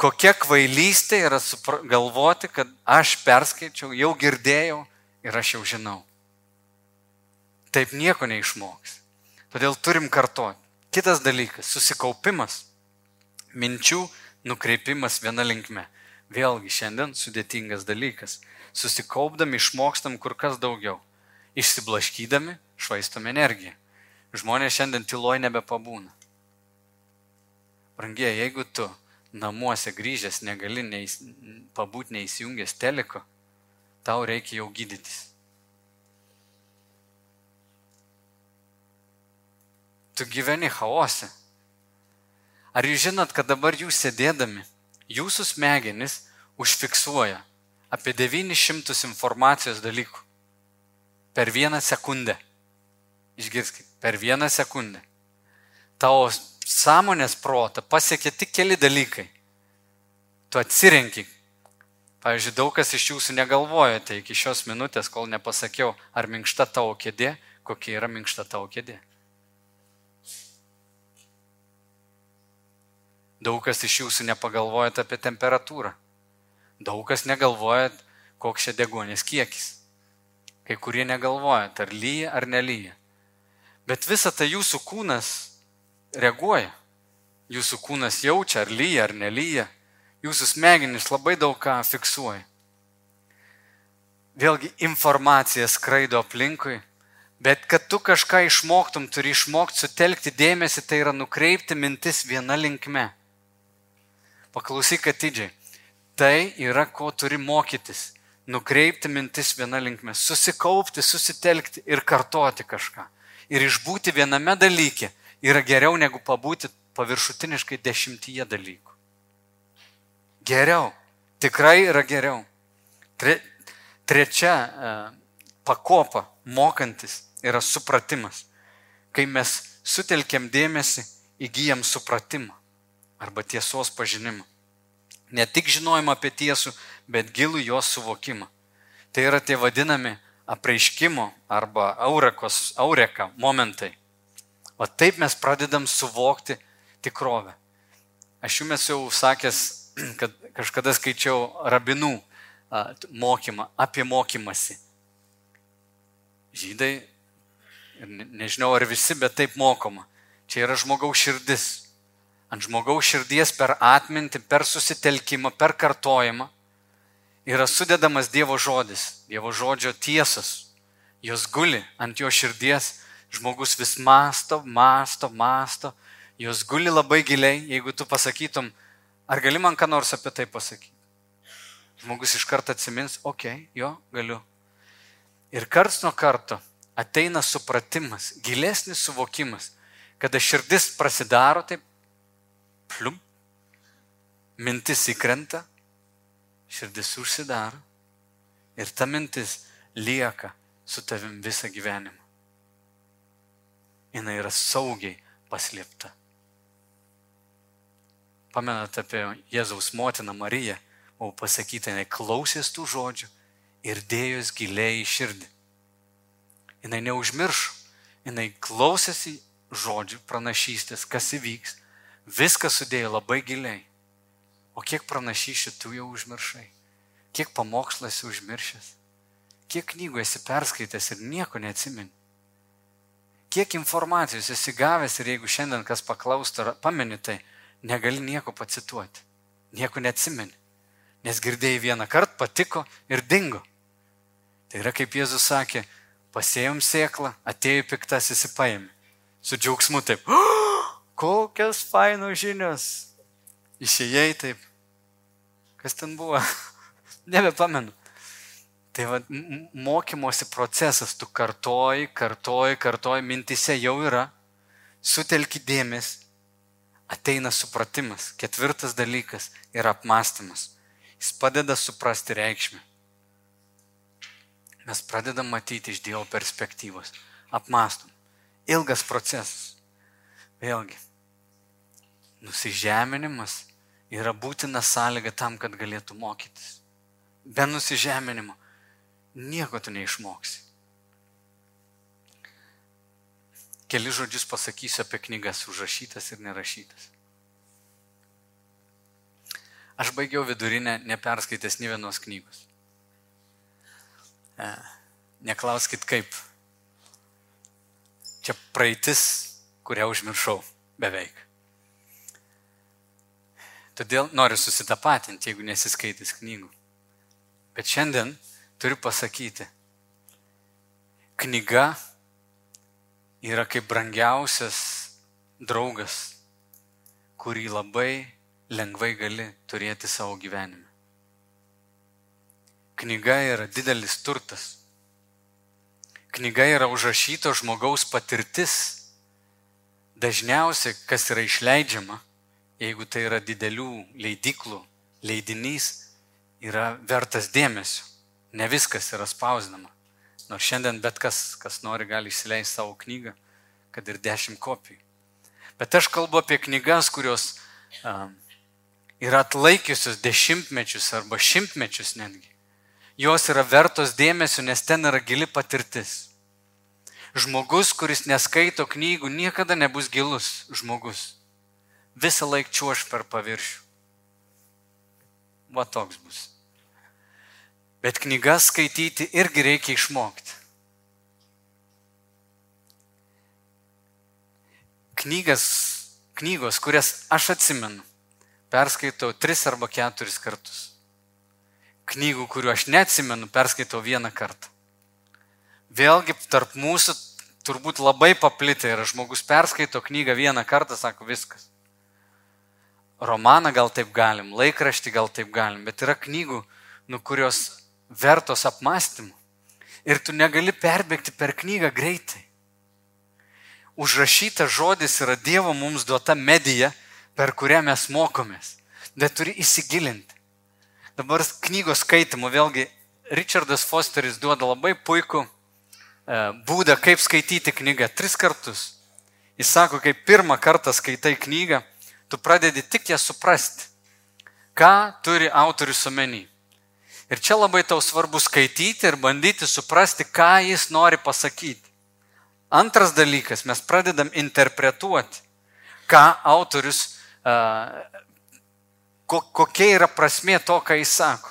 Kokia kvailystė yra galvoti, kad aš perskaičiau, jau girdėjau ir aš jau žinau. Taip nieko neišmoks. Todėl turim kartoti. Kitas dalykas - susikaupimas, minčių nukreipimas viena linkme. Vėlgi šiandien sudėtingas dalykas. Susikaupdami išmokstam kur kas daugiau. Išsiblaškydami švaistom energiją. Žmonės šiandien tyloj nebepabūna. Brangiai, jeigu tu namuose grįžęs negali neįs, pabūti neįsijungęs teliko, tau reikia jau gydytis. Tu gyveni chaose. Ar jūs žinot, kad dabar jūs sėdėdami, jūsų smegenis užfiksuoja apie 900 informacijos dalykų per vieną sekundę. Išgirskit, per vieną sekundę. Tavo sąmonės protą pasiekia tik keli dalykai. Tu atsirenki. Pavyzdžiui, daug kas iš jūsų negalvojate iki šios minutės, kol nepasakiau, ar minkšta tavo kėdė, kokia yra minkšta tavo kėdė. Daug kas iš jūsų nepagalvojate apie temperatūrą. Daug kas negalvojat, koks čia degonės kiekis. Kai kurie negalvojat, ar lyja ar nelyja. Bet visa tai jūsų kūnas reaguoja. Jūsų kūnas jaučia, ar lyja, ar nelyja. Jūsų smegenys labai daug ką fiksuoja. Vėlgi informacija skraido aplinkui, bet kad tu kažką išmoktum, turi išmokti sutelkti dėmesį, tai yra nukreipti mintis viena linkme. Paklausyk atidžiai. Tai yra, ko turi mokytis. Nukreipti mintis viena linkme, susikaupti, susitelkti ir kartoti kažką ir išbūti viename dalyke yra geriau negu pabūti paviršutiniškai dešimtyje dalykų. Geriau, tikrai yra geriau. Tre, trečia e, pakopa mokantis yra supratimas. Kai mes sutelkiam dėmesį, įgyjam supratimą arba tiesos pažinimą. Ne tik žinojimą apie tiesų, bet gilų jos suvokimą. Tai yra tie vadinami apreiškimo arba aurekos, aureka momentai. O taip mes pradedam suvokti tikrovę. Aš jums jau sakęs, kad kažkada skaičiau rabinų mokymą apie mokymasi. Žydai, nežinau ar visi, bet taip mokoma. Čia yra žmogaus širdis. Ant žmogaus širdies per atmintį, per susitelkimą, per kartojimą yra sudedamas Dievo žodis, Dievo žodžio tiesos. Jos guli ant jo širdies, žmogus vis masto, masto, masto, jos guli labai giliai, jeigu tu pasakytum, ar gali man ką nors apie tai pasakyti. Žmogus iš karto atsimins, okei, okay, jo, galiu. Ir karts nuo karto ateina supratimas, gilesnis suvokimas, kada širdis prasidaro taip, plum, mintis įkrenta, širdis užsidaro ir ta mintis lieka su tavim visą gyvenimą. Jis yra saugiai paslėpta. Pamenat apie Jėzaus motiną Mariją, buvo pasakyta, jinai klausės tų žodžių ir dėjos giliai į širdį. Jinai neužmiršo, jinai klausėsi žodžių pranašystės, kas įvyks, viską sudėjo labai giliai. O kiek pranašyšių tu jau užmiršai? Kiek pamokslas užmiršęs? Kiek knygų esi perskaitęs ir nieko neatsimeni? Kiek informacijos esi gavęs ir jeigu šiandien kas paklaustų ar pameni, tai negali nieko pacituoti. Nieko neatsimeni. Nes girdėjai vieną kartą, patiko ir dingo. Tai yra kaip Jėzus sakė, pasėjom sėklą, atėjo piktas įsipaėmė. Su džiaugsmu taip. Oh, kokios fainos žinios. Išėjai taip. Kas ten buvo? Nebepamenu. Tai va, mokymosi procesas, tu kartoji, kartoji, kartoji, mintise jau yra, sutelki dėmesį, ateina supratimas. Ketvirtas dalykas yra apmąstymas. Jis padeda suprasti reikšmę. Mes pradedam matyti iš Dievo perspektyvos. Apmastom. Ilgas procesas. Vėlgi. Nusižeminimas yra būtina sąlyga tam, kad galėtų mokytis. Be nusižeminimo nieko tu neišmoksi. keli žodžius pasakysiu apie knygas užrašytas ir nerašytas. Aš baigiau vidurinę neperskaitęs nei vienos knygos. E, neklauskit kaip. Čia praeitis, kurią užmiršau beveik. Todėl noriu susitapatinti, jeigu nesiskaitys knygų. Bet šiandien turiu pasakyti, knyga yra kaip brangiausias draugas, kurį labai lengvai gali turėti savo gyvenime. Knyga yra didelis turtas. Knyga yra užrašyto žmogaus patirtis. Dažniausiai, kas yra išleidžiama, jeigu tai yra didelių leidiklų leidinys, yra vertas dėmesio. Ne viskas yra spausdinama. Nors šiandien bet kas, kas nori, gali išsileisti savo knygą, kad ir dešimt kopijų. Bet aš kalbu apie knygas, kurios um, yra atlaikiusios dešimtmečius arba šimtmečius netgi. Jos yra vertos dėmesio, nes ten yra gili patirtis. Žmogus, kuris neskaito knygų, niekada nebus gilus žmogus. Visą laiką čiuoš per paviršių. Va toks bus. Bet knygas skaityti irgi reikia išmokti. Knygas, knygos, kurias aš atsimenu, perskaitau tris arba keturis kartus. Knygų, kuriuo aš neatsimenu, perskaitau vieną kartą. Vėlgi tarp mūsų turbūt labai paplitę yra žmogus perskaito knygą vieną kartą, sako viskas. Romaną gal taip galim, laikraštį gal taip galim, bet yra knygų, nu, kurios vertos apmąstymų. Ir tu negali perbėgti per knygą greitai. Užrašytas žodis yra Dievo mums duota medija, per kurią mes mokomės. Bet turi įsigilinti. Dabar knygos skaitimo vėlgi Richardas Fosteris duoda labai puikų e, būdą, kaip skaityti knygą. Tris kartus. Jis sako, kai pirmą kartą skaitai knygą, tu pradedi tik ją suprasti, ką turi autorius omeny. Ir čia labai tau svarbu skaityti ir bandyti suprasti, ką jis nori pasakyti. Antras dalykas, mes pradedam interpretuoti, ką autorius, kokia yra prasmė to, ką jis sako.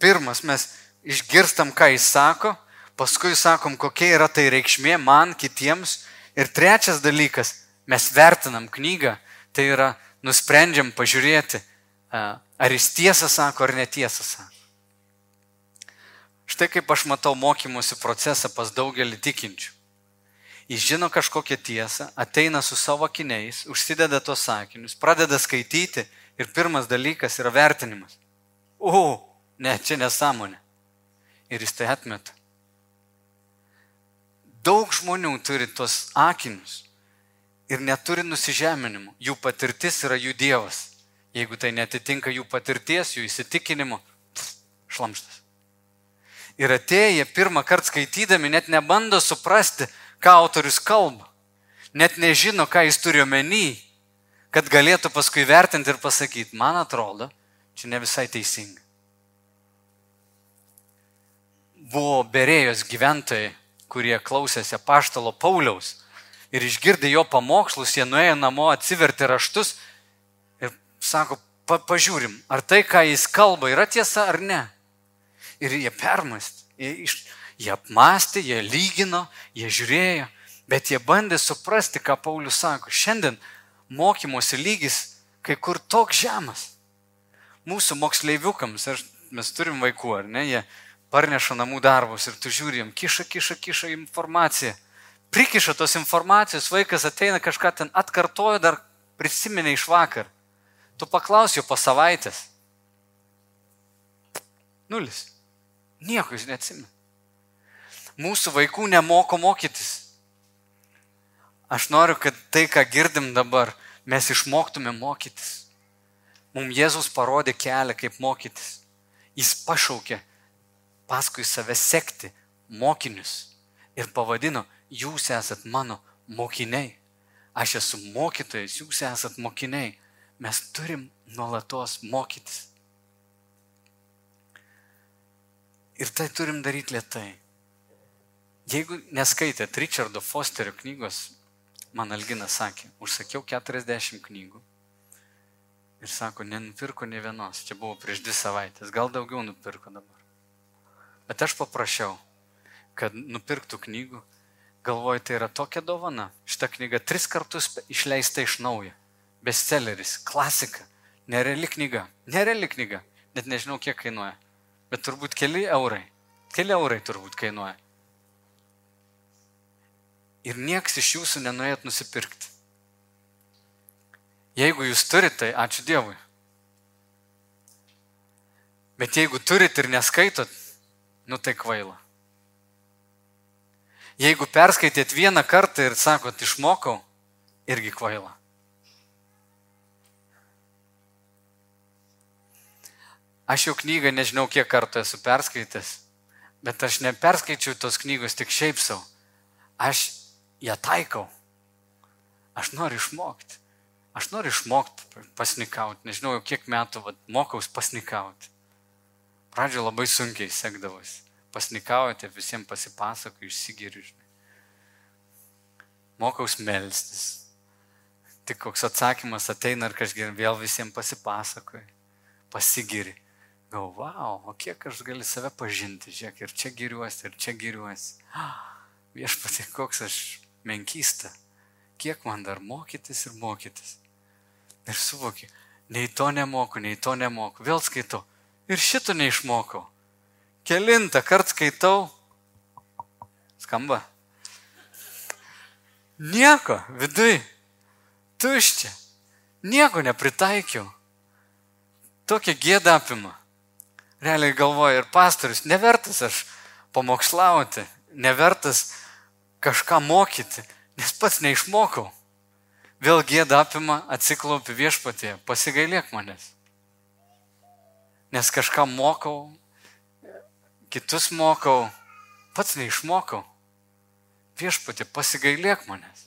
Pirmas, mes išgirstam, ką jis sako, paskui sakom, kokia yra tai reikšmė man, kitiems. Ir trečias dalykas, mes vertinam knygą, tai yra nusprendžiam pažiūrėti, Ar jis tiesą sako, ar netiesą sako. Štai kaip aš matau mokymosi procesą pas daugelį tikinčių. Jis žino kažkokią tiesą, ateina su savo akiniais, užsideda tos sakinius, pradeda skaityti ir pirmas dalykas yra vertinimas. O, ne, čia nesąmonė. Ir jis tai atmeta. Daug žmonių turi tos akinius ir neturi nusižeminimo. Jų patirtis yra jų Dievas. Jeigu tai netitinka jų patirties, jų įsitikinimų, šlamštas. Ir atėję pirmą kartą skaitydami net nebando suprasti, ką autorius kalba. Net nežino, ką jis turi omeny, kad galėtų paskui vertinti ir pasakyti, man atrodo, čia ne visai teisinga. Buvo berėjos gyventojai, kurie klausėsi paštalo Pauliaus ir išgirdė jo pamokslus, jie nuėjo namo, atsivertė raštus sako, pa, pažiūrim, ar tai, ką jis kalba, yra tiesa ar ne. Ir jie permastė, jie, jie apmastė, jie lygino, jie žiūrėjo, bet jie bandė suprasti, ką Paulius sako. Šiandien mokymosi lygis kai kur toks žemas. Mūsų moksleiviukams, ar mes turim vaikų, ar ne, jie parneša namų darbus ir tu žiūrim, kiša, kiša, kiša informaciją. Prikiša tos informacijos, vaikas ateina kažką ten atkartoja, dar prisiminė iš vakar. Tu paklausiu po savaitės. Nulis. Nieko jis neatsimena. Mūsų vaikų nemoko mokytis. Aš noriu, kad tai, ką girdim dabar, mes išmoktume mokytis. Mums Jėzus parodė kelią, kaip mokytis. Jis pašaukė paskui save sekti mokinius ir pavadino, jūs esat mano mokiniai. Aš esu mokytojas, jūs esat mokiniai. Mes turim nuolatos mokytis. Ir tai turim daryti lietai. Jeigu neskaitėt Richardo Fosterio knygos, man Alginas sakė, užsakiau 40 knygų. Ir sako, nenupirko ne vienos. Čia buvo prieš dvi savaitės, gal daugiau nupirko dabar. Bet aš paprašiau, kad nupirktų knygų. Galvoju, tai yra tokia dovana. Šitą knygą tris kartus išleista iš naujo. Bestselleris, klasika, nereali knyga. Nereali knyga. Net nežinau, kiek kainuoja. Bet turbūt keli eurai. Keli eurai turbūt kainuoja ir nieks iš jūsų nenuėjot nusipirkti. Jeigu jūs turite, tai ačiū Dievui. Bet jeigu turit ir neskaitot, nu tai kvaila. Jeigu perskaitėt vieną kartą ir sakot, išmokau, irgi kvaila. Aš jau knygą nežinau, kiek kartų esu perskaitęs, bet aš neperskaičiau tos knygos tik šiaip savo. Aš ją taikau. Aš noriu išmokti. Aš noriu išmokti pasnikauti. Nežinau, kiek metų vat, mokaus pasnikauti. Pradžio labai sunkiai sekdavosi. Pasnikauti, visiems pasipasakoju, išsigiriu. Mokaus melstis. Tik koks atsakymas ateina ir kažkaip vėl visiems pasipasakoju. Pasigiri. Galvoju, wow, o kiek aš galiu save pažinti, žiūrėk, ir čia giriuosi, ir čia giriuosi. Viešpatie, koks aš menkystę. Kiek man dar mokytis ir mokytis. Ir suvoki, nei to nemoku, nei to nemoku. Vėl skaitau. Ir šito neišmokau. Kelintą kartą skaitau. Skamba. Nieko, viduj. Tuščia. Nieko nepritaikiau. Tokia gėda apima. Realiai galvoju ir pastorius, nevertas aš pamokslauti, nevertas kažką mokyti, nes pats neišmokau. Vėl gėda apima, atsiklaupi viešpatėje, pasigailėk manęs. Nes kažką mokau, kitus mokau, pats neišmokau. Viešpatė, pasigailėk manęs.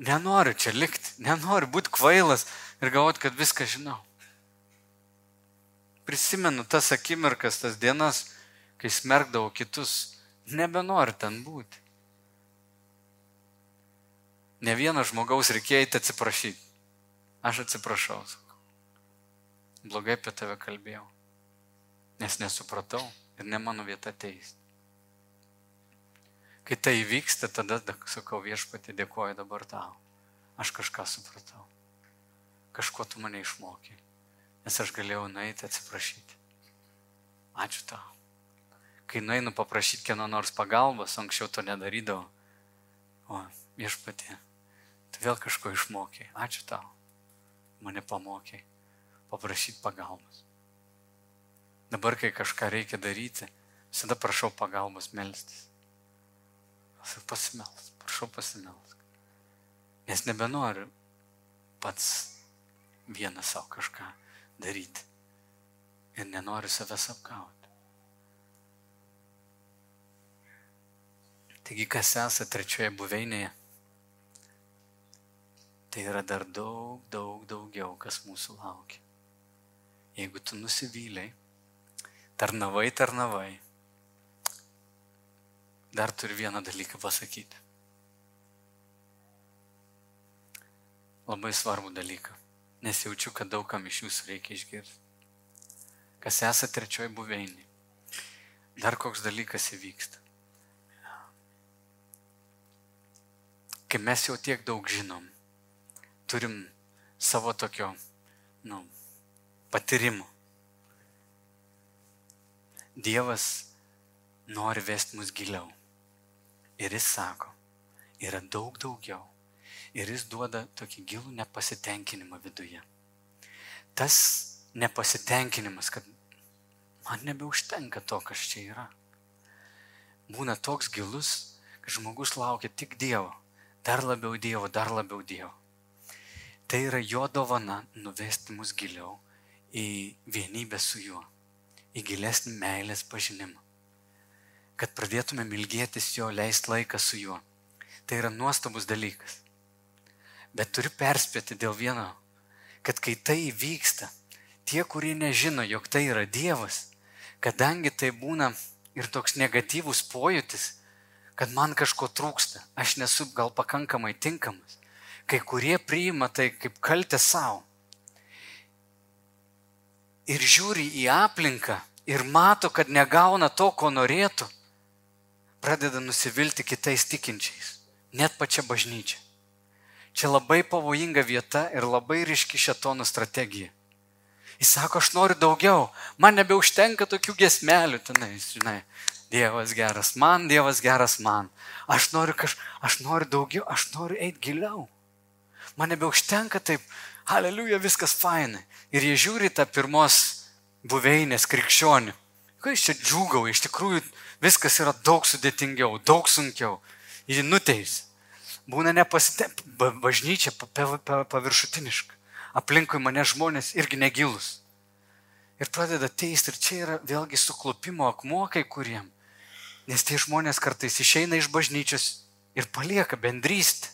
Nenoriu čia likti, nenoriu būti kvailas ir galvoti, kad viską žinau. Prisimenu tas akimirkas, tas dienas, kai smerkdavau kitus Nebenori ten būti. Ne vieno žmogaus reikėjo įti atsiprašyti. Aš atsiprašau. Blogai apie tave kalbėjau. Nes nesupratau ir ne mano vieta teisti. Kai tai įvyksta, tada sakau viešpatį, dėkoju dabar tau. Aš kažką supratau. Kažko tu mane išmokė. Nes aš galėjau nueiti atsiprašyti. Ačiū tau kai nueinu paprašyti kieno nors pagalbos, anksčiau to nedarydavau. O viešpatė, tu vėl kažko išmokė. Ačiū tau. Mane pamokė paprašyti pagalbos. Dabar, kai kažką reikia daryti, visada prašau pagalbos melstis. Aš pasimelsk, prašau pasimelsk. Nes nebenoriu pats vienas savo kažką daryti. Ir nenoriu savęs apgauti. Taigi, kas esate trečioje buveinėje, tai yra dar daug, daug daugiau, kas mūsų laukia. Jeigu tu nusivyliai, tarnavai, tarnavai, dar turiu vieną dalyką pasakyti. Labai svarbų dalyką, nes jaučiu, kad daugam iš jūsų reikia išgirsti. Kas esate trečioji buveinė, dar koks dalykas įvyksta. kai mes jau tiek daug žinom, turim savo tokio, nu, patyrimo. Dievas nori vesti mus giliau. Ir jis sako, yra daug daugiau. Ir jis duoda tokį gilų nepasitenkinimą viduje. Tas nepasitenkinimas, kad man nebeužtenka to, kas čia yra. Būna toks gilus, kad žmogus laukia tik Dievo dar labiau Dievo, dar labiau Dievo. Tai yra jo dovana nuvesti mus giliau į vienybę su juo, į gilesnį meilės pažinimą. Kad pradėtume ilgėtis jo, leisti laiką su juo. Tai yra nuostabus dalykas. Bet turiu perspėti dėl vieno, kad kai tai vyksta, tie, kurie nežino, jog tai yra Dievas, kadangi tai būna ir toks negatyvus pojūtis, kad man kažko trūksta, aš nesu gal pakankamai tinkamas. Kai kurie priima tai kaip kaltę savo. Ir žiūri į aplinką ir mato, kad negauna to, ko norėtų, pradeda nusivilti kitais tikinčiais, net pačia bažnyčia. Čia labai pavojinga vieta ir labai ryški šetono strategija. Jis sako, aš noriu daugiau, man nebeužtenka tokių gesmelių tenais, žinai. Dievas geras man, Dievas geras man. Aš noriu kaž, aš noriu daugiau, aš noriu eiti giliau. Man nebeužtenka taip, aleliuja, viskas fainai. Ir jie žiūri tą pirmos buveinės krikščionių. Kai iš čia džiūgau, iš tikrųjų viskas yra daug sudėtingiau, daug sunkiau. Ir nuteis. Būna nepasitep, bažnyčia paviršutiniška aplinkui mane žmonės irgi negilus. Ir pradeda teisti, ir čia yra vėlgi suklupimo akmuo kai kuriem. Nes tie žmonės kartais išeina iš bažnyčios ir palieka bendrystę.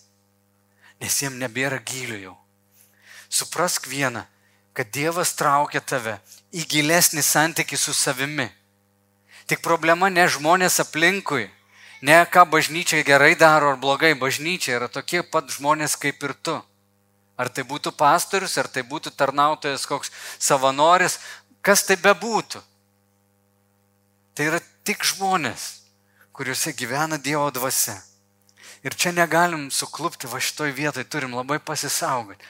Nes jiem nebėra gilių jau. Suprask vieną, kad Dievas traukia tave į gilesnį santykių su savimi. Tik problema ne žmonės aplinkui, ne ką bažnyčia gerai daro ar blogai, bažnyčia yra tokie pat žmonės kaip ir tu. Ar tai būtų pastorius, ar tai būtų tarnautojas koks savanoris, kas tai bebūtų. Tai yra tik žmonės, kuriuose gyvena Dievo dvasia. Ir čia negalim suklupti, va šitoj vietoj turim labai pasisaugoti.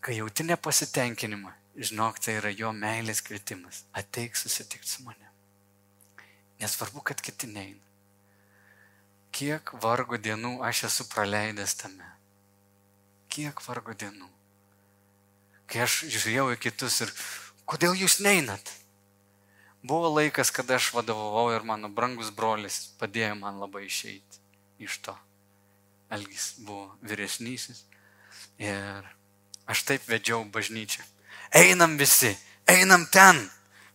Kai jauti nepasitenkinimą, žinok, tai yra jo meilės kvietimas. Ateik susitikti su manimi. Nesvarbu, kad kiti neina. Kiek vargo dienų aš esu praleidęs tame kiek vargo dienų. Kai aš žiūrėjau į kitus ir kodėl jūs neinat? Buvo laikas, kada aš vadovavau ir mano brangus brolis padėjo man labai išeiti iš to. Elgis buvo vyresnysis ir aš taip vedžiau bažnyčią. Einam visi, einam ten,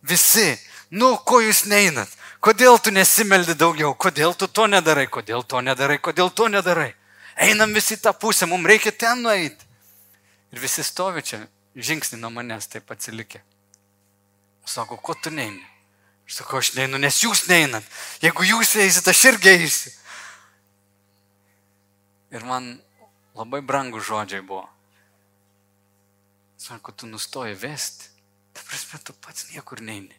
visi. Nu, ko jūs neinat? Kodėl tu nesimeldi daugiau? Kodėl tu to nedarai? Kodėl to nedarai? Kodėl to nedarai? Einam visi tą pusę, mums reikia ten nueiti. Ir visi stovi čia, žingsnį nuo manęs taip atsilikę. Sako, ko tu neini? Aš sakau, aš neinu, nes jūs neinat. Jeigu jūs eisit, aš irgi eisiu. Ir man labai brangų žodžiai buvo. Sako, tu nustoji vesti. Ta prasme, tu pats niekur neini.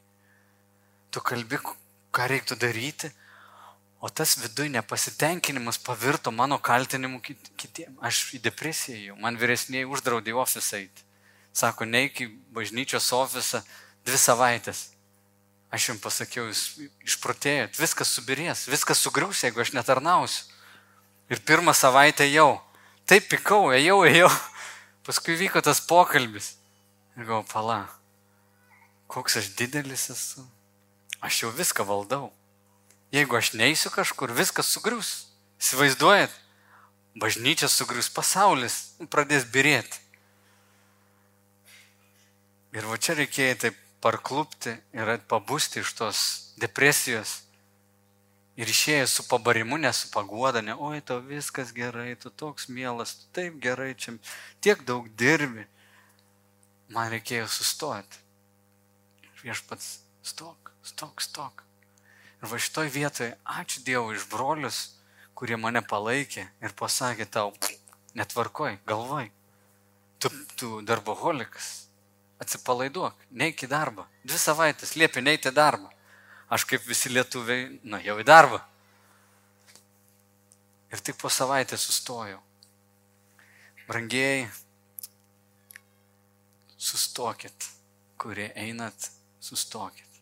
Tu kalbi, ką reiktų daryti, O tas viduje nepasitenkinimas pavirto mano kaltinimu kitiem. Aš į depresiją jau, man vyresniai uždraudė į ofisą eiti. Sako, neik į bažnyčios ofisą dvi savaitės. Aš jums pasakiau, jūs išprotėjot, viskas subirės, viskas sugrius, jeigu aš netarnausiu. Ir pirmą savaitę jau, taip pikau, ėjau, ėjau. Paskui vyko tas pokalbis. Ir galvoju, pala, koks aš didelis esu. Aš jau viską valdau. Jeigu aš neįsiu kažkur, viskas sugrius. Įsivaizduojat, bažnyčia sugrius, pasaulis pradės birėti. Ir va čia reikėjo taip parklupti ir pabusti iš tos depresijos. Ir išėjęs su pabarimu, ne su paguoda, ne, oi, tau viskas gerai, tu toks mielas, tu taip gerai, čia tiek daug dirbi. Man reikėjo sustoti. Viešpats, stok, stok, stok. Ir va šitoj vietoje ačiū Dievui iš brolius, kurie mane palaikė ir pasakė tau, netvarkoj, galvoj, tu, tu darboholikas, atsipalaiduok, neik į darbą. Dvi savaitės liepė neiti į darbą. Aš kaip visi lietuviai nuėjau į darbą. Ir tik po savaitės sustojau. Brangieji, sustokit, kurie einat, sustokit.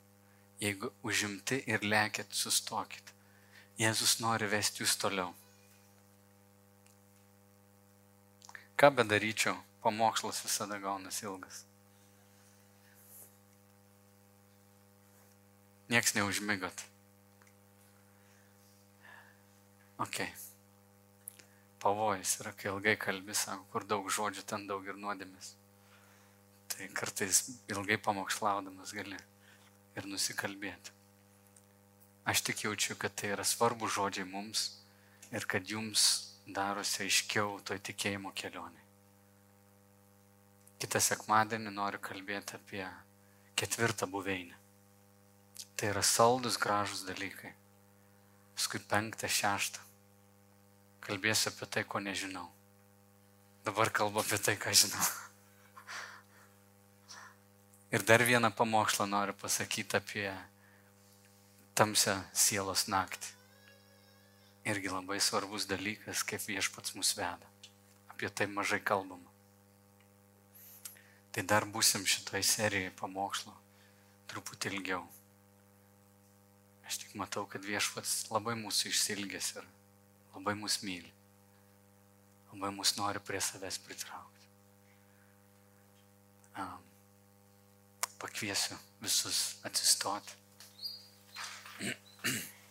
Jeigu užimti ir lėkit, sustokit. Jėzus nori vesti jūs toliau. Ką bedaryčiau, pamokslas visada gaunasi ilgas. Niekas neužmigot. Ok. Pavojus yra, kai ilgai kalbi, sako, kur daug žodžių, ten daug ir nuodėmės. Tai kartais ilgai pamokslaudamas gali ir nusikalbėti. Aš tik jaučiu, kad tai yra svarbu žodžiai mums ir kad jums darosi aiškiau toj tikėjimo kelionė. Kitą sekmadienį noriu kalbėti apie ketvirtą buveinę. Tai yra saldus, gražus dalykai. paskui penktą, šeštą. Kalbėsiu apie tai, ko nežinau. Dabar kalbu apie tai, ką žinau. Ir dar vieną pamokslą noriu pasakyti apie tamsią sielos naktį. Irgi labai svarbus dalykas, kaip viešpats mus veda. Apie tai mažai kalbama. Tai dar būsim šitoje serijoje pamokslo truputį ilgiau. Aš tik matau, kad viešpats labai mūsų išsilgęs ir labai mus myli. Labai mus nori prie savęs pritraukti. Um, pakviesiu visus atsistoti.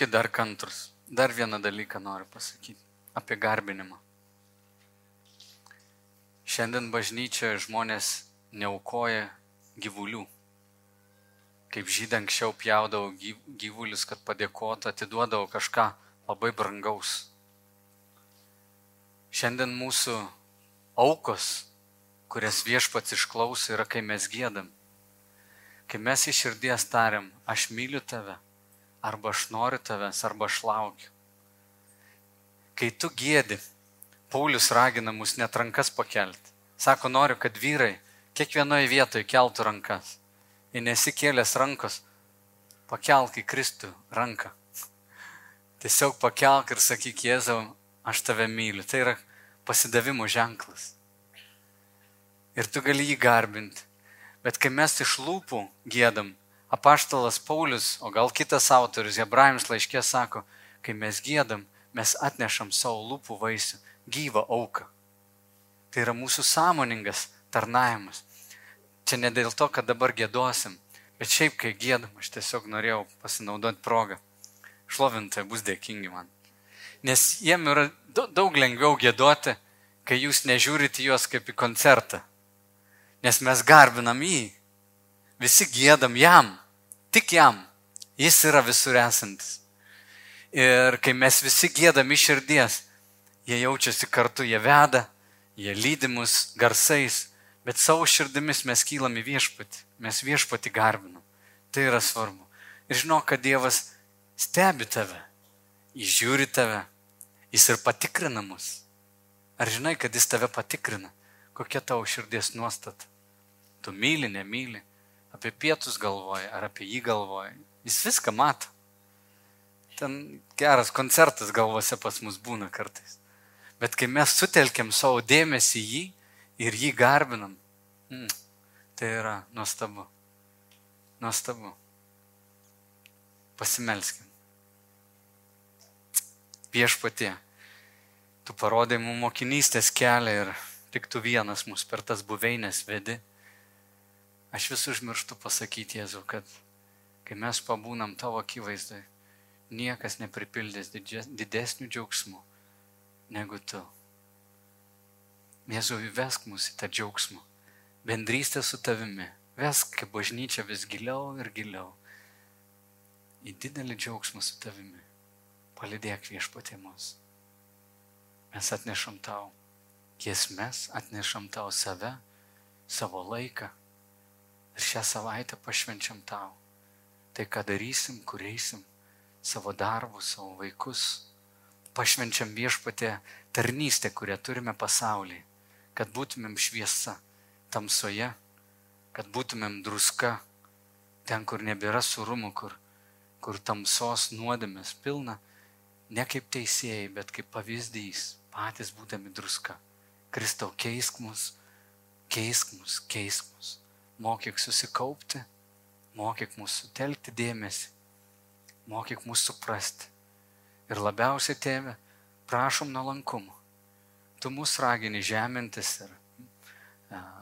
Būkite dar kantrus. Dar vieną dalyką noriu pasakyti apie garbinimą. Šiandien bažnyčioje žmonės neaukoja gyvulių. Kaip žydai anksčiau pjaudavo gyvulius, kad padėkotų, atiduodavo kažką labai brangaus. Šiandien mūsų aukos, kurias viešpats išklauso, yra, kai mes gėdam. Kai mes iš širdies tariam, aš myliu tave arba aš noriu tavęs, arba aš laukiu. Kai tu gėdi, Paulius ragina mus net rankas pakelti. Sako, noriu, kad vyrai kiekvienoje vietoje keltų rankas. Jei nesikėlęs rankos, pakelk į Kristų ranką. Tiesiog pakelk ir sakyk, Jėzau, aš tave myliu. Tai yra pasidavimo ženklas. Ir tu gali jį garbinti. Bet kai mes iš lūpų gėdam, apaštalas Paulius, o gal kitas autorius, Hebrajams laiškė sako, kai mes gėdam, mes atnešam savo lūpų vaisių, gyvą auką. Tai yra mūsų sąmoningas tarnavimas. Čia ne dėl to, kad dabar gėdosim, bet šiaip, kai gėdam, aš tiesiog norėjau pasinaudoti progą. Šlovintai bus dėkingi man. Nes jiem yra daug lengviau gėdoti, kai jūs nežiūrite juos kaip į koncertą. Nes mes garbinam jį. Visi gėdam jam tik jam. Jis yra visur esantis. Ir kai mes visi gėdami širdies, jie jaučiasi kartu, jie veda, jie lydimus garsais, bet savo širdimis mes kylam į viešpatį, mes viešpatį garbinam. Tai yra svarbu. Ir žinau, kad Dievas stebi tave, jis žiūri tave, jis ir patikrina mus. Ar žinai, kad jis tave patikrina, kokia tavo širdies nuostata? Tu myli, nemyli, apie pietus galvoja, ar apie jį galvoja. Jis viską mato. Ten geras koncertas galvose pas mus būna kartais. Bet kai mes sutelkiam savo dėmesį jį ir jį garbinam, mm, tai yra nuostabu. Nuostabu. Pasimelskim. Viešpatie, tu parodai mums mokinystės kelią ir tik tu vienas mus per tas buveinės vedi. Aš vis užmirštu pasakyti Jėzau, kad kai mes pabūnam tavo akivaizdai, niekas nepripildys didesnių džiaugsmų negu tu. Jėzau, įvesk mus į tą džiaugsmą, bendrystę su tavimi, vesk kaip bažnyčia vis giliau ir giliau į didelį džiaugsmą su tavimi. Palidėk viešpatė mus. Mes atnešam tau giesmes, atnešam tau save, savo laiką Ir šią savaitę pašvenčiam tau. Tai ką darysim, kur eisim, savo darbus, savo vaikus. Pašvenčiam viešpatė tarnystę, kurią turime pasaulyje. Kad būtumėm šviesa tamsoje, kad būtumėm druska ten, kur nebėra surumų, kur, kur tamsos nuodėmės pilna, ne kaip teisėjai, bet kaip pavyzdys, patys būdami druska. Kristau, keisk mus, keisk mus, keisk mus mokyk susikaupti, mokyk mūsų telkti dėmesį, mokyk mūsų suprasti. Ir labiausiai, tėve, prašom nuolankumo. Tu mūsų ragini žemintis ir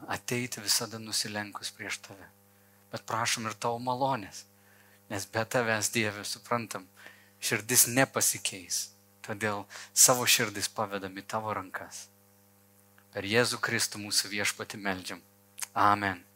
ateiti visada nusilenkus prieš tave. Bet prašom ir tavo malonės, nes be tavęs Dieve, suprantam, širdis nepasikeis. Todėl savo širdis pavedam į tavo rankas. Per Jėzų Kristų mūsų viešpati meldžiam. Amen.